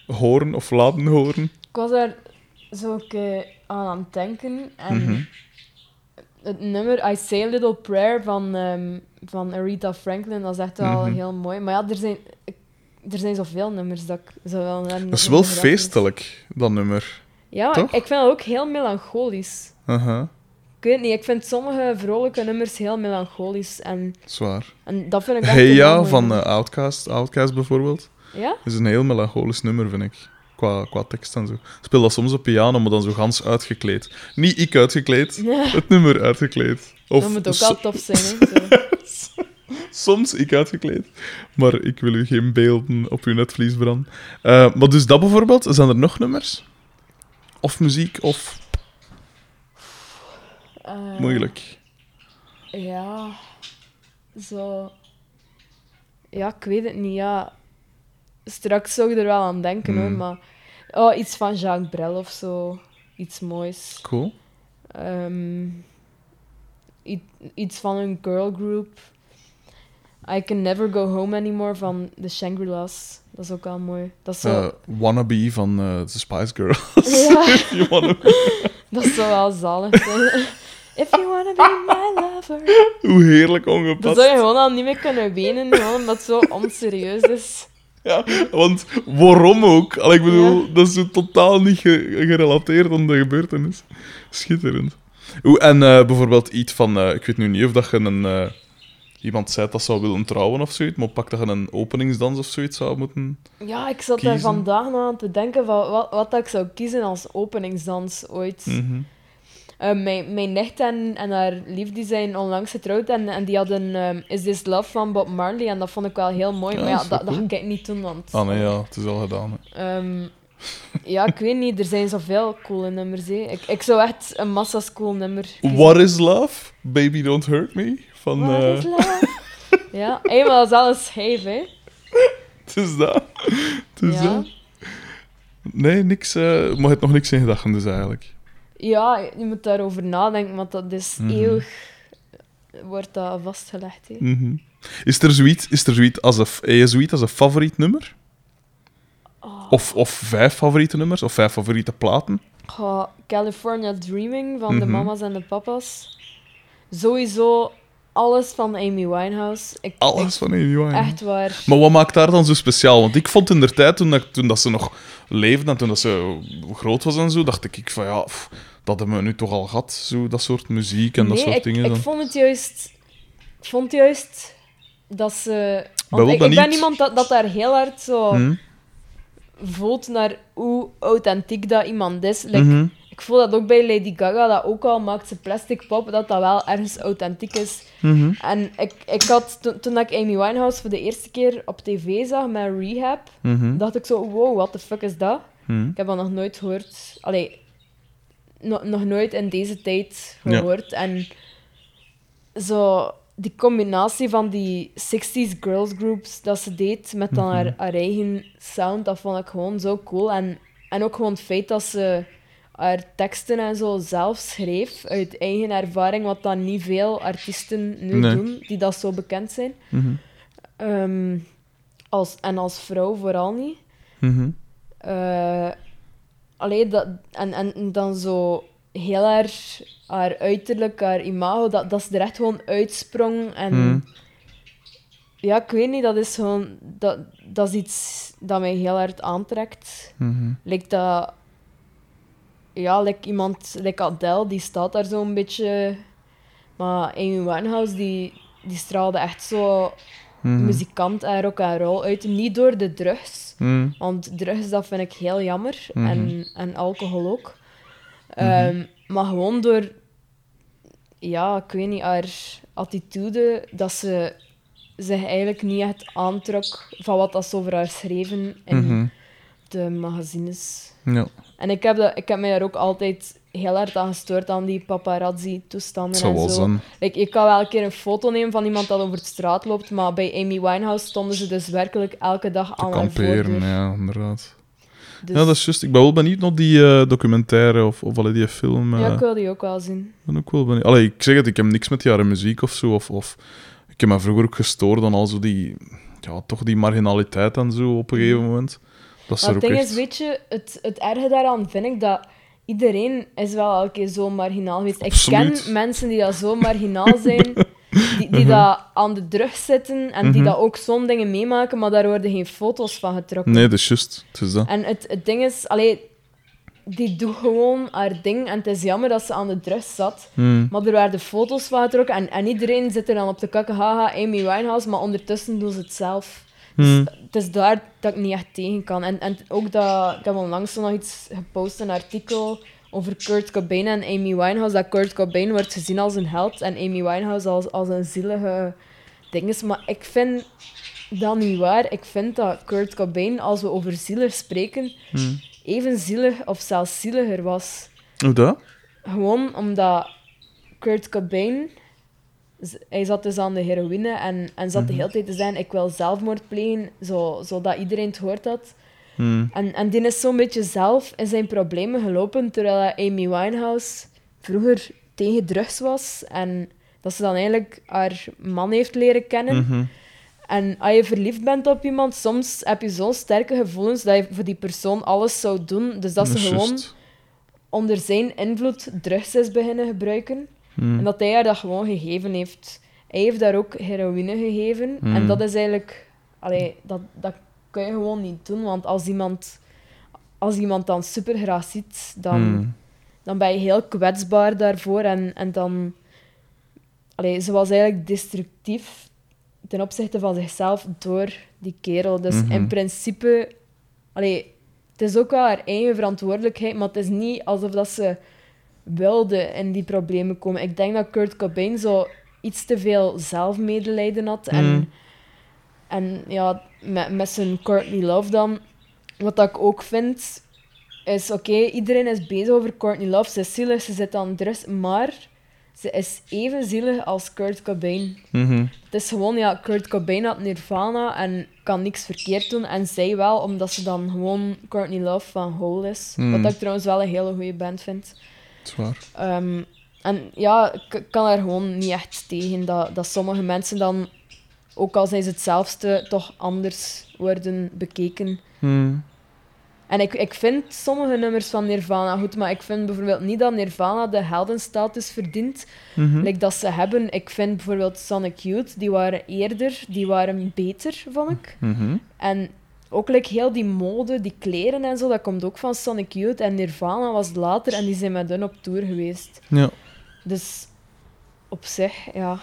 horen of laten horen? Ik was daar zo aan aan het denken. En Mhm. het nummer I Say a Little Prayer van, ehm, van Aretha Franklin, dat is echt wel Mhm. heel mooi. Maar ja, er zijn, er zijn zoveel nummers dat ik zou wel... Dat is wel feestelijk, dat nummer. Ja, toch? ik vind het ook heel melancholisch. Aha, Ik weet niet, ik vind sommige vrolijke nummers heel melancholisch. En, zwaar. en dat vind ik echt Hey Ja van nummer. eh, Outcast, Outcast bijvoorbeeld. Ja? is een heel melancholisch nummer, vind ik. Qua, qua tekst en zo. Ik speel dat soms op piano, maar dan zo gans uitgekleed. Niet ik uitgekleed, Ja. het nummer uitgekleed. Of dat moet ook wel tof zijn, hè. Soms ik uitgekleed. Maar ik wil u geen beelden op uw netvlies branden. Eh, maar dus dat bijvoorbeeld, zijn er nog nummers? Of muziek, of Eh, moeilijk? Ja, zo. Ja, ik weet het niet. Ja. Straks zou ik er wel aan denken hoor, Hmm. maar. Oh, iets van Jacques Brel of zo. Iets moois. Cool. Ehm, i- iets van een girl group. I Can Never Go Home Anymore van de Shangri-La's. Dat is ook wel mooi. Dat is zo, Eh, wannabe van eh The Spice Girls. ja, You wanna- dat is zo wel zalig zijn. If you wanna be my lover. Hoe heerlijk Dan ongepast. zou je gewoon al niet meer kunnen wenen, gewoon omdat het zo onserieus is. Ja, want waarom ook? Allee, ik bedoel, dat is zo totaal niet ge- gerelateerd aan de gebeurtenis. Schitterend. Oeh, en eh, bijvoorbeeld iets van... eh, ik weet nu niet of dat je een... eh, iemand zei dat zou willen trouwen of zoiets, maar pak dat je een openingsdans of zoiets zou moeten... Ja, ik zat daar Kiezen. vandaag nog aan te denken van wat, wat dat ik zou kiezen als openingsdans ooit. Mhm. Eh, mijn, mijn nicht en, en haar lief die zijn onlangs getrouwd en, en die hadden ehm, Is This Love van Bob Marley en dat vond ik wel heel mooi. Ja, maar dat ja, dat, dat ga ik niet doen, want... Ah nee, ja, het is al gedaan. Hè. Ja, ik weet niet, er zijn zoveel coole nummers. Hè. Ik, ik zou echt een massa's cool nummer kiezen. What is love? Baby Don't Hurt Me? Van... What eh, is love? ja, eenmaal is alles scheef, hè. het is dat. Het is Ja. dat. Nee, niks... maar je hebt nog niks in gedachten dus eigenlijk. Ja, je moet daarover nadenken, want dat is Mhm. eeuwig... Wordt dat vastgelegd, hè. Mhm. Is er zoiets, is er zoiets, als een, je zoiets als een favoriet nummer? Of, of vijf favoriete nummers? Of vijf favoriete platen? California Dreaming van de Mhm. mama's en de papa's. Sowieso alles van Amy Winehouse. Ik, Alles van Amy ik- Winehouse. Echt waar. Maar wat maakt daar dan zo speciaal? Want ik vond in de tijd, toen, dat, toen dat ze nog leefde en toen dat ze groot was en zo, dacht ik, ik van ja, pff, dat hebben we nu toch al gehad, zo, dat soort muziek en dat soort ik, dingen. ik dan. vond het juist... Ik vond juist dat ze... Want ik, ik ben iemand dat, dat daar heel hard zo Hm? Voelt naar hoe authentiek dat iemand is. Like, Mhm. Ik voel dat ook bij Lady Gaga, dat ook al maakt ze plastic pop, dat dat wel ergens authentiek is. Mhm. En ik, ik had, toen, toen ik Amy Winehouse voor de eerste keer op tv zag met Rehab, Mhm. dacht ik zo, wow, what the fuck is dat? Ik heb dat nog nooit gehoord. Allee, no- nog nooit in deze tijd Ja. gehoord. En zo die combinatie van die 60s girls groups dat ze deed met dan Mhm. haar, haar eigen sound, dat vond ik gewoon zo cool. En, en ook gewoon het feit dat ze haar teksten en zo zelf schreef uit eigen ervaring, wat dan niet veel artiesten nu Nee. doen die dat zo bekend zijn. Mhm. Ehm, als, en als vrouw vooral niet. Mhm. Eh, allee, dat, en, en dan zo heel haar, haar uiterlijk, haar imago, dat, dat ze er echt gewoon uitsprong. En Mhm. ja, ik weet niet, dat is gewoon... Dat, dat is iets dat mij heel hard aantrekt. Mhm. Lijkt dat... Ja, like iemand, like Adele, die staat daar zo een beetje... Maar Amy Winehouse, die, die straalde echt zo Mhm. muzikant en rock and roll uit. Niet door de drugs, Mhm. want drugs, dat vind ik heel jammer. Mhm. En, en alcohol ook. Ehm, Maar gewoon door... Ja, ik weet niet, haar attitude, dat ze zich eigenlijk niet echt aantrok van wat dat ze over haar schreven in Mhm. de magazines. En ik heb, dat, ik heb mij daar ook altijd heel hard aan gestoord, aan die paparazzi-toestanden en zo. Like, ik kan wel een keer een foto nemen van iemand dat over de straat loopt, maar bij Amy Winehouse stonden ze dus werkelijk elke dag Te aan haar kamperen, ja, inderdaad. Dus, Ja, dat is juist. Ik ben wel benieuwd naar die eh, documentaire of, of allee, die film. eh, ja, ik wil die ook wel zien. ben ook wel benieuwd. Allee, ik zeg het, ik heb niks met jaren muziek of zo. Of, of, ik heb me vroeger ook gestoord aan al zo die... Ja, toch die marginaliteit en zo op een gegeven moment. Dat is Maar er het ook ding echt... is, weet je, het, het erge daaraan vind ik dat iedereen is wel elke keer zo marginaal geweest. Ik Absoluut. ken mensen die dat zo marginaal zijn, die, die Mhm. dat aan de drugs zitten en die dat ook zo'n dingen meemaken, maar daar worden geen foto's van getrokken. Nee, dat is juist. Het is dat. En het, het ding is, allee, die doet gewoon haar ding en het is jammer dat ze aan de drugs zat. Hmm. Maar er werden foto's van getrokken en, en iedereen zit er dan op de kakken, haha, Amy Winehouse, maar ondertussen doen ze het zelf. Dus het is daar dat ik niet echt tegen kan. En, en ook dat, ik heb onlangs nog iets gepost, een artikel over Kurt Cobain en Amy Winehouse, dat Kurt Cobain wordt gezien als een held en Amy Winehouse als, als een zielige ding is. Maar ik vind dat niet waar. Ik vind dat Kurt Cobain, als we over zielig spreken, Hmm. even zielig of zelfs zieliger was. Hoe dat? Gewoon omdat Kurt Cobain, hij zat dus aan de heroïne en, en zat de hele tijd te zeggen, ik wil zelfmoord plegen, zo, zodat iedereen het hoort had. Hmm. En, en die is zo'n beetje zelf in zijn problemen gelopen, terwijl Amy Winehouse vroeger tegen drugs was en dat ze dan eigenlijk haar man heeft leren kennen. Mhm. En als je verliefd bent op iemand, soms heb je zo'n sterke gevoelens dat je voor die persoon alles zou doen. Dus dat ze gewoon onder zijn invloed drugs is beginnen gebruiken. Hmm. En dat hij haar dat gewoon gegeven heeft. Hij heeft daar ook heroïne gegeven. Hmm. En dat is eigenlijk... Allee, dat, dat kun je gewoon niet doen. Want als iemand, als iemand dan super graag ziet, dan, Hmm. dan ben je heel kwetsbaar daarvoor. En, en dan... Allee, ze was eigenlijk destructief ten opzichte van zichzelf door die kerel. Dus Mhm. in principe... Allee, het is ook wel haar eigen verantwoordelijkheid, maar het is niet alsof dat ze wilde in die problemen komen. Ik denk dat Kurt Cobain zo iets te veel zelfmedelijden had. En, Mm. En ja, met, met zijn Courtney Love dan. Wat dat ik ook vind, is oké, iedereen is bezig over Courtney Love. Ze is zielig, ze zit aan drugs, maar ze is even zielig als Kurt Cobain. Mhm. Het is gewoon, ja, Kurt Cobain had Nirvana en kan niks verkeerd doen. En zij wel, omdat ze dan gewoon Courtney Love van Hole is. Mm. Wat ik trouwens wel een hele goede band vind. Dat is waar. Ehm, en ja, ik ik kan er gewoon niet echt tegen dat, dat sommige mensen dan, ook al zijn ze hetzelfde, toch anders worden bekeken. Hmm. En ik, ik vind sommige nummers van Nirvana goed, maar ik vind bijvoorbeeld niet dat Nirvana de heldenstatus verdient. Like dat ze hebben. Ik vind bijvoorbeeld Sonic Youth, die waren eerder, die waren beter, vond ik. Mhm. En ook like, heel die mode, die kleren en zo, dat komt ook van Sonic Youth. En Nirvana was later en die zijn met hun op tour geweest. Ja. Dus op zich, ja.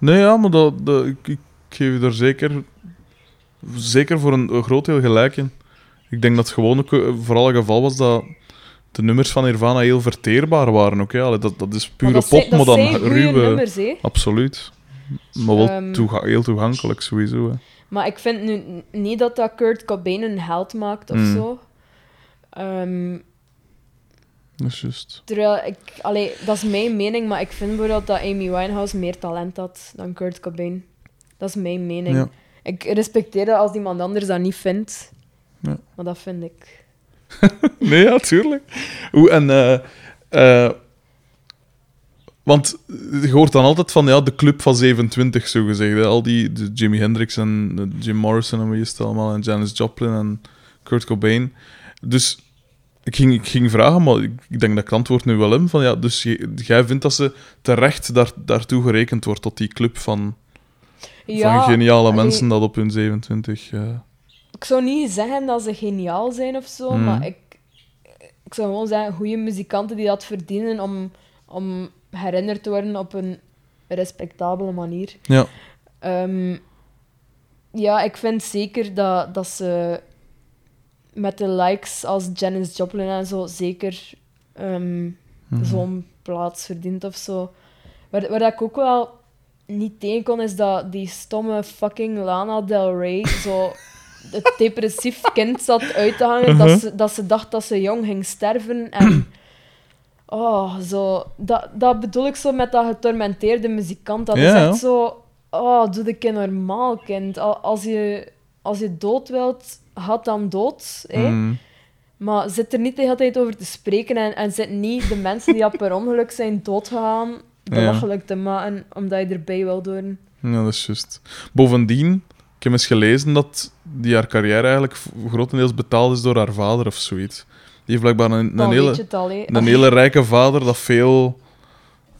Nee, ja, maar dat, dat, ik, ik geef je daar zeker, zeker voor een, een groot deel gelijk in. Ik denk dat het gewoon ook eh, vooral het geval was dat de nummers van Nirvana heel verteerbaar waren. Ook, ja. Allee, dat, dat is pure pop, maar dan ruwe... nummers. Absoluut. Maar wel Ehm, toega- heel toegankelijk, sowieso. Hè. Maar ik vind nu niet dat dat Kurt Cobain een held maakt of Mm. zo. Ehm, Dat is juist. terwijl ik... Allee, dat is mijn mening, maar ik vind bijvoorbeeld dat Amy Winehouse meer talent had dan Kurt Cobain. Dat is mijn mening. Ja. Ik respecteer dat als iemand anders dat niet vindt. Ja. Maar dat vind ik. Nee, ja, tuurlijk. Hoe, en, eh, eh, want je hoort dan altijd van ja, de club van 27, zo gezegd. Hè. Al die de Jimi Hendrix en de Jim Morrison en wie is het allemaal, en Janis Joplin en Kurt Cobain. Dus ik ging, ik ging vragen, maar ik, ik denk dat ik het antwoord nu wel heb. Van, ja, dus jij vindt dat ze terecht daar, daartoe gerekend wordt tot die club van, van geniale allee, mensen dat op hun 27. eh, Ik zou niet zeggen dat ze geniaal zijn of zo, Mhm. maar ik, ik zou gewoon zeggen, goede muzikanten die dat verdienen om, om herinnerd te worden op een respectabele manier. ja. Ehm, ja, ik vind zeker dat, dat ze met de likes als Janis Joplin en zo zeker ehm, Mhm. zo'n plaats verdient of zo. Waar, waar ik ook wel niet tegen kon, is dat die stomme fucking Lana Del Rey zo het depressief kind zat uit te hangen. Mhm. dat, ze, dat ze dacht dat ze jong ging sterven. En oh, zo, dat, dat bedoel ik zo met dat getormenteerde muzikant. Dat is echt zo... Oh, doe de kind normaal, kind. Al- Als je, als je dood wilt, had dan dood. Hè? Mm. Maar zit er niet de hele tijd over te spreken en, en zit niet de mensen die per ongeluk zijn doodgegaan belachelijk te maken omdat je erbij wil doen. Ja, dat is juist. Bovendien, ik heb eens gelezen dat die haar carrière eigenlijk grotendeels betaald is door haar vader of zoiets. Die heeft blijkbaar een, je hele, al, een hele rijke vader dat veel...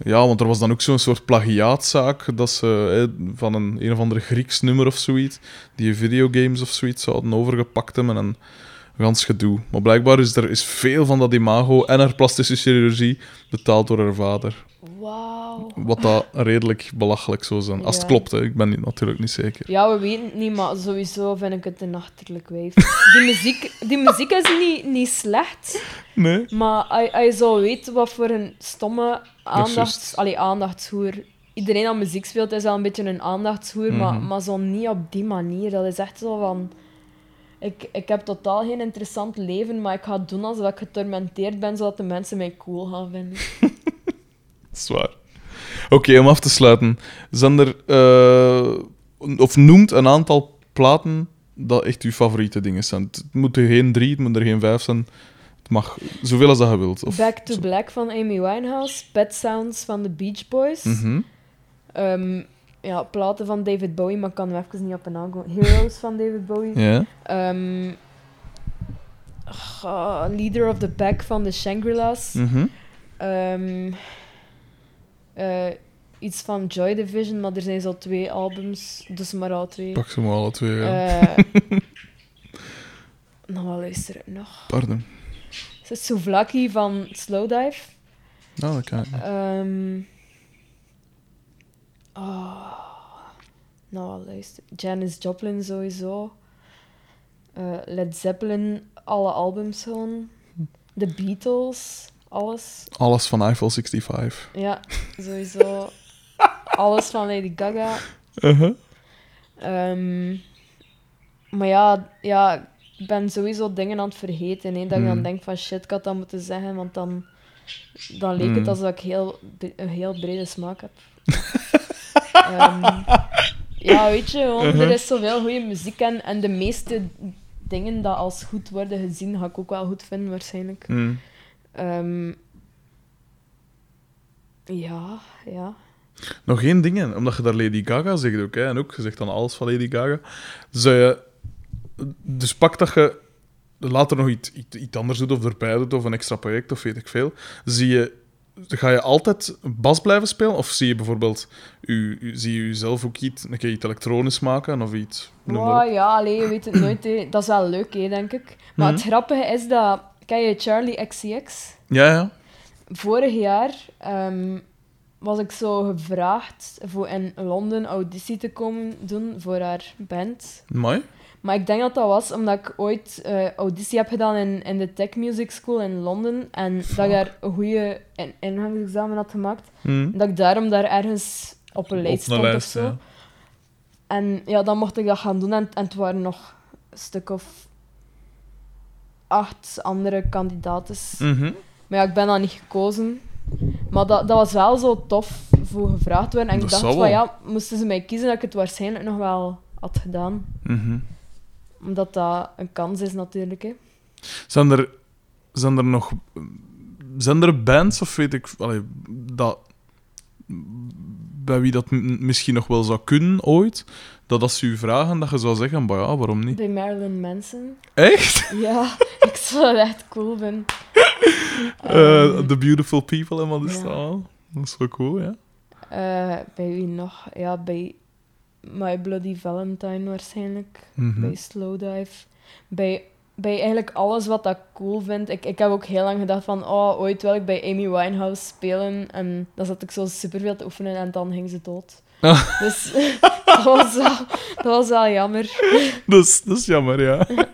Ja, want er was dan ook zo'n soort plagiaatzaak dat ze hè, van een, een of ander Grieks nummer of zoiets, die videogames of zoiets zouden overgepakt hebben en een gans gedoe. Maar blijkbaar is er is veel van dat imago en haar plastische chirurgie betaald door haar vader. Wauw. Wat dat redelijk belachelijk zou zijn. Als het Ja. klopt, hè. ik ben niet- natuurlijk niet zeker. Ja, we weten het niet, maar sowieso vind ik het een achterlijk wijf. Die muziek, die muziek is niet, niet slecht, Nee. maar als als je zou weten wat voor een stomme aandachts... juist. Allee, aandachtshoer... Iedereen dat muziek speelt is al een beetje een aandachtshoer, maar, Mhm. maar zo niet op die manier. Dat is echt zo van... Ik, ik heb totaal geen interessant leven, maar ik ga doen alsof ik getormenteerd ben, zodat de mensen mij cool gaan vinden. Zwaar. Oké, om af te sluiten. Zijn er... eh, of noemt een aantal platen dat echt uw favoriete dingen zijn. Het moeten geen drie, het moeten er geen vijf zijn. Het mag zoveel als dat je wilt. Of, Back to Black van Amy Winehouse, Pet Sounds van de Beach Boys. Ehm, ja, platen van David Bowie, maar ik kan nu even niet op een naam komen. Heroes van David Bowie. Ja. Ehm, ah, Leader of the Pack van de Shangri-La's. Ehm, eh, iets van Joy Division, maar er zijn zo twee albums, dus maar al twee. Pak ze maar alle twee. Ja. Eh nou, wat luister ik nog? Pardon. Is het Souvlaki van Slowdive? Nou, dat kan ik oh, nou, luister. Janis Joplin sowieso. Eh, Led Zeppelin, alle albums gewoon. The Beatles, alles. Alles van Eiffel 65. Ja, sowieso. alles van Lady Gaga. Uh-huh. Ehm, maar ja, ja, ik ben sowieso dingen aan het vergeten. Hè, dat je dan Mm. denkt van shit, ik had dat moeten zeggen, want dan, dan leek Mm. het alsof ik heel, een heel brede smaak heb. Ehm, ja, weet je, Uh-huh. er is zoveel goede muziek en, en de meeste dingen dat als goed worden gezien, ga ik ook wel goed vinden waarschijnlijk. Mm. Ehm, ja, ja. Nog één ding, omdat je daar Lady Gaga zegt ook, hè, en ook, je zegt dan alles van Lady Gaga. Zou je... Dus pak dat je later nog iets, iets, iets anders doet of erbij doet of een extra project of weet ik veel, zie je, ga je altijd bas blijven spelen? Of zie je bijvoorbeeld, u, u- zie je jezelf ook iets, een keer iets elektronisch maken of iets? Wow, ja, allee, je weet het nooit. hè. Dat is wel leuk, hè, denk ik. Maar Mhm. het grappige is dat... Ken je Charlie XCX? Ja, ja. Vorig jaar ehm, was ik zo gevraagd voor in Londen auditie te komen doen voor haar band. Mooi. Maar ik denk dat dat was omdat ik ooit eh, auditie heb gedaan in, in de Tech Music School in Londen. En dat ik daar een goede in, ingangsexamen had gemaakt. Hm. Dat ik daarom daar ergens op een lijst stond of zo. ja. En ja, dan mocht ik dat gaan doen. En, en het waren nog een stuk of acht andere kandidaten. Mhm. Maar ja, ik ben dan niet gekozen. Maar dat, dat was wel zo tof voor gevraagd worden. En ik Dat dacht van ja, moesten ze mij kiezen, dat ik het waarschijnlijk nog wel had gedaan. Mhm. Omdat dat een kans is natuurlijk. Hè. Zijn er, zijn er nog zijn er bands of weet ik allee, dat bij wie dat misschien nog wel zou kunnen ooit dat als ze u vragen dat je zou zeggen ja waarom niet Bij Marilyn Manson. echt Ja, ik zou het echt cool vinden. Ehm, The Beautiful People en wat is ja. dat al? dat is wel cool ja eh, bij wie nog? Ja, bij My Bloody Valentine waarschijnlijk. Mhm. Bij Slowdive. Bij, bij eigenlijk alles wat ik cool vind. Ik, ik heb ook heel lang gedacht van, oh, ooit wil ik bij Amy Winehouse spelen. En dan zat ik zo superveel te oefenen en dan ging ze dood. Ah. Dus dat, was wel, dat was wel jammer. dat, is, dat is jammer ja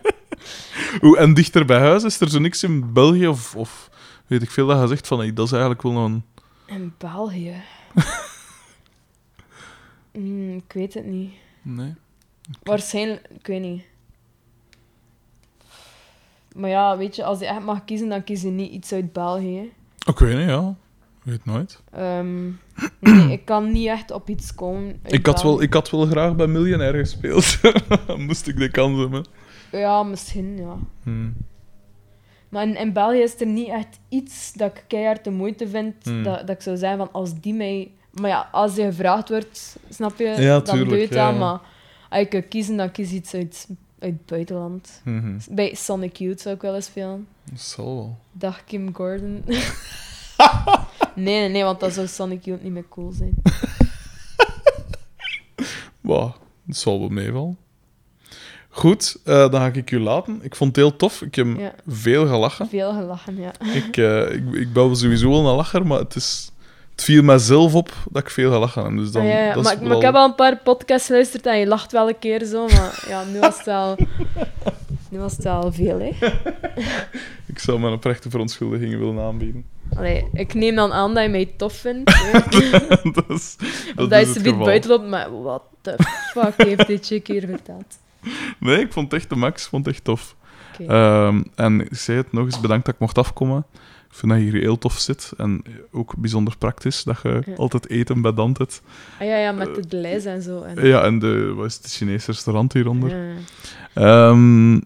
Oeh, en dichter bij huis is er zo niks in België of, of weet ik veel dat je zegt van hey, dat is eigenlijk wel een In België? Hmm, ik weet het niet. nee Waarschijnlijk, ik weet niet. Maar ja, weet je, als je echt mag kiezen, dan kies je niet iets uit België. weet niet ja weet nooit Ehm, nee, ik kan niet echt op iets komen. Ik had, wel, ik had wel graag bij Miljonair gespeeld. Moest ik de kans hebben. Ja, misschien, ja. Hmm. Maar in, in België is er niet echt iets dat ik keihard de moeite vind, Hmm. dat, dat ik zou zeggen van als die mij... Maar ja, als je gevraagd wordt, snap je, Ja, dan tuurlijk, doe je ja, ja. Maar als ik kan kiezen, dan kies ik iets uit, uit het buitenland. Mhm. Bij Sonic Youth zou ik wel eens spelen. Dat zal wel. Dag Kim Gordon. nee, nee, nee, want dan zou Sonic Youth niet meer cool zijn. Wow, dat zal wel meevallen. Goed, eh, dan ga ik u laten. Ik vond het heel tof. Ik heb Ja. veel gelachen. Veel gelachen, ja. Ik, eh, ik, ik ben sowieso wel een lacher, maar het, is, het viel mijzelf op dat ik veel gelachen heb. Dus dan, Ah, ja, ja. dat is Maar, wel- ik heb al een paar podcasts geluisterd en je lacht wel een keer zo, maar ja, nu was het wel, nu was het wel veel, hè. Ik zou mijn oprechte verontschuldigingen willen aanbieden. Allee, ik neem dan aan dat je mij tof vindt, dat is, dat je is ze geval. buiten loopt, maar wat de fuck heeft dit chick hier verteld? Nee, ik vond het echt de max. Ik vond het echt tof. Ehm, en ik zei het nog eens, bedankt dat ik mocht afkomen. Ik vind dat je hier heel tof zit. En ook bijzonder praktisch dat je Ja. altijd eten bij Dant hebt. Ah ja, ja, met de Delijs en zo. En, Ja, en de, wat is het, Chinese restaurant hieronder. Ja. Ehm,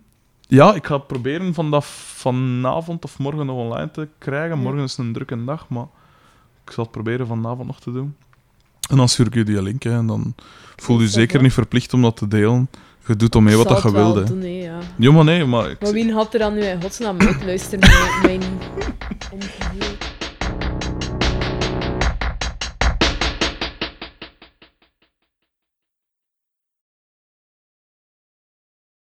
ja, ik ga het proberen vanavond of morgen nog online te krijgen. Ja. Morgen is een drukke dag, maar ik zal het proberen vanavond nog te doen. En dan stuur ik je die link hè, en dan voel je dat zeker wel? niet verplicht om dat te delen. Je doet om mee wat dat je wilde. doen, hè, ja. Ja, maar nee, maar... Ik, Maar wie had er dan nu in godsnaam uitluisteren naar mijn interview?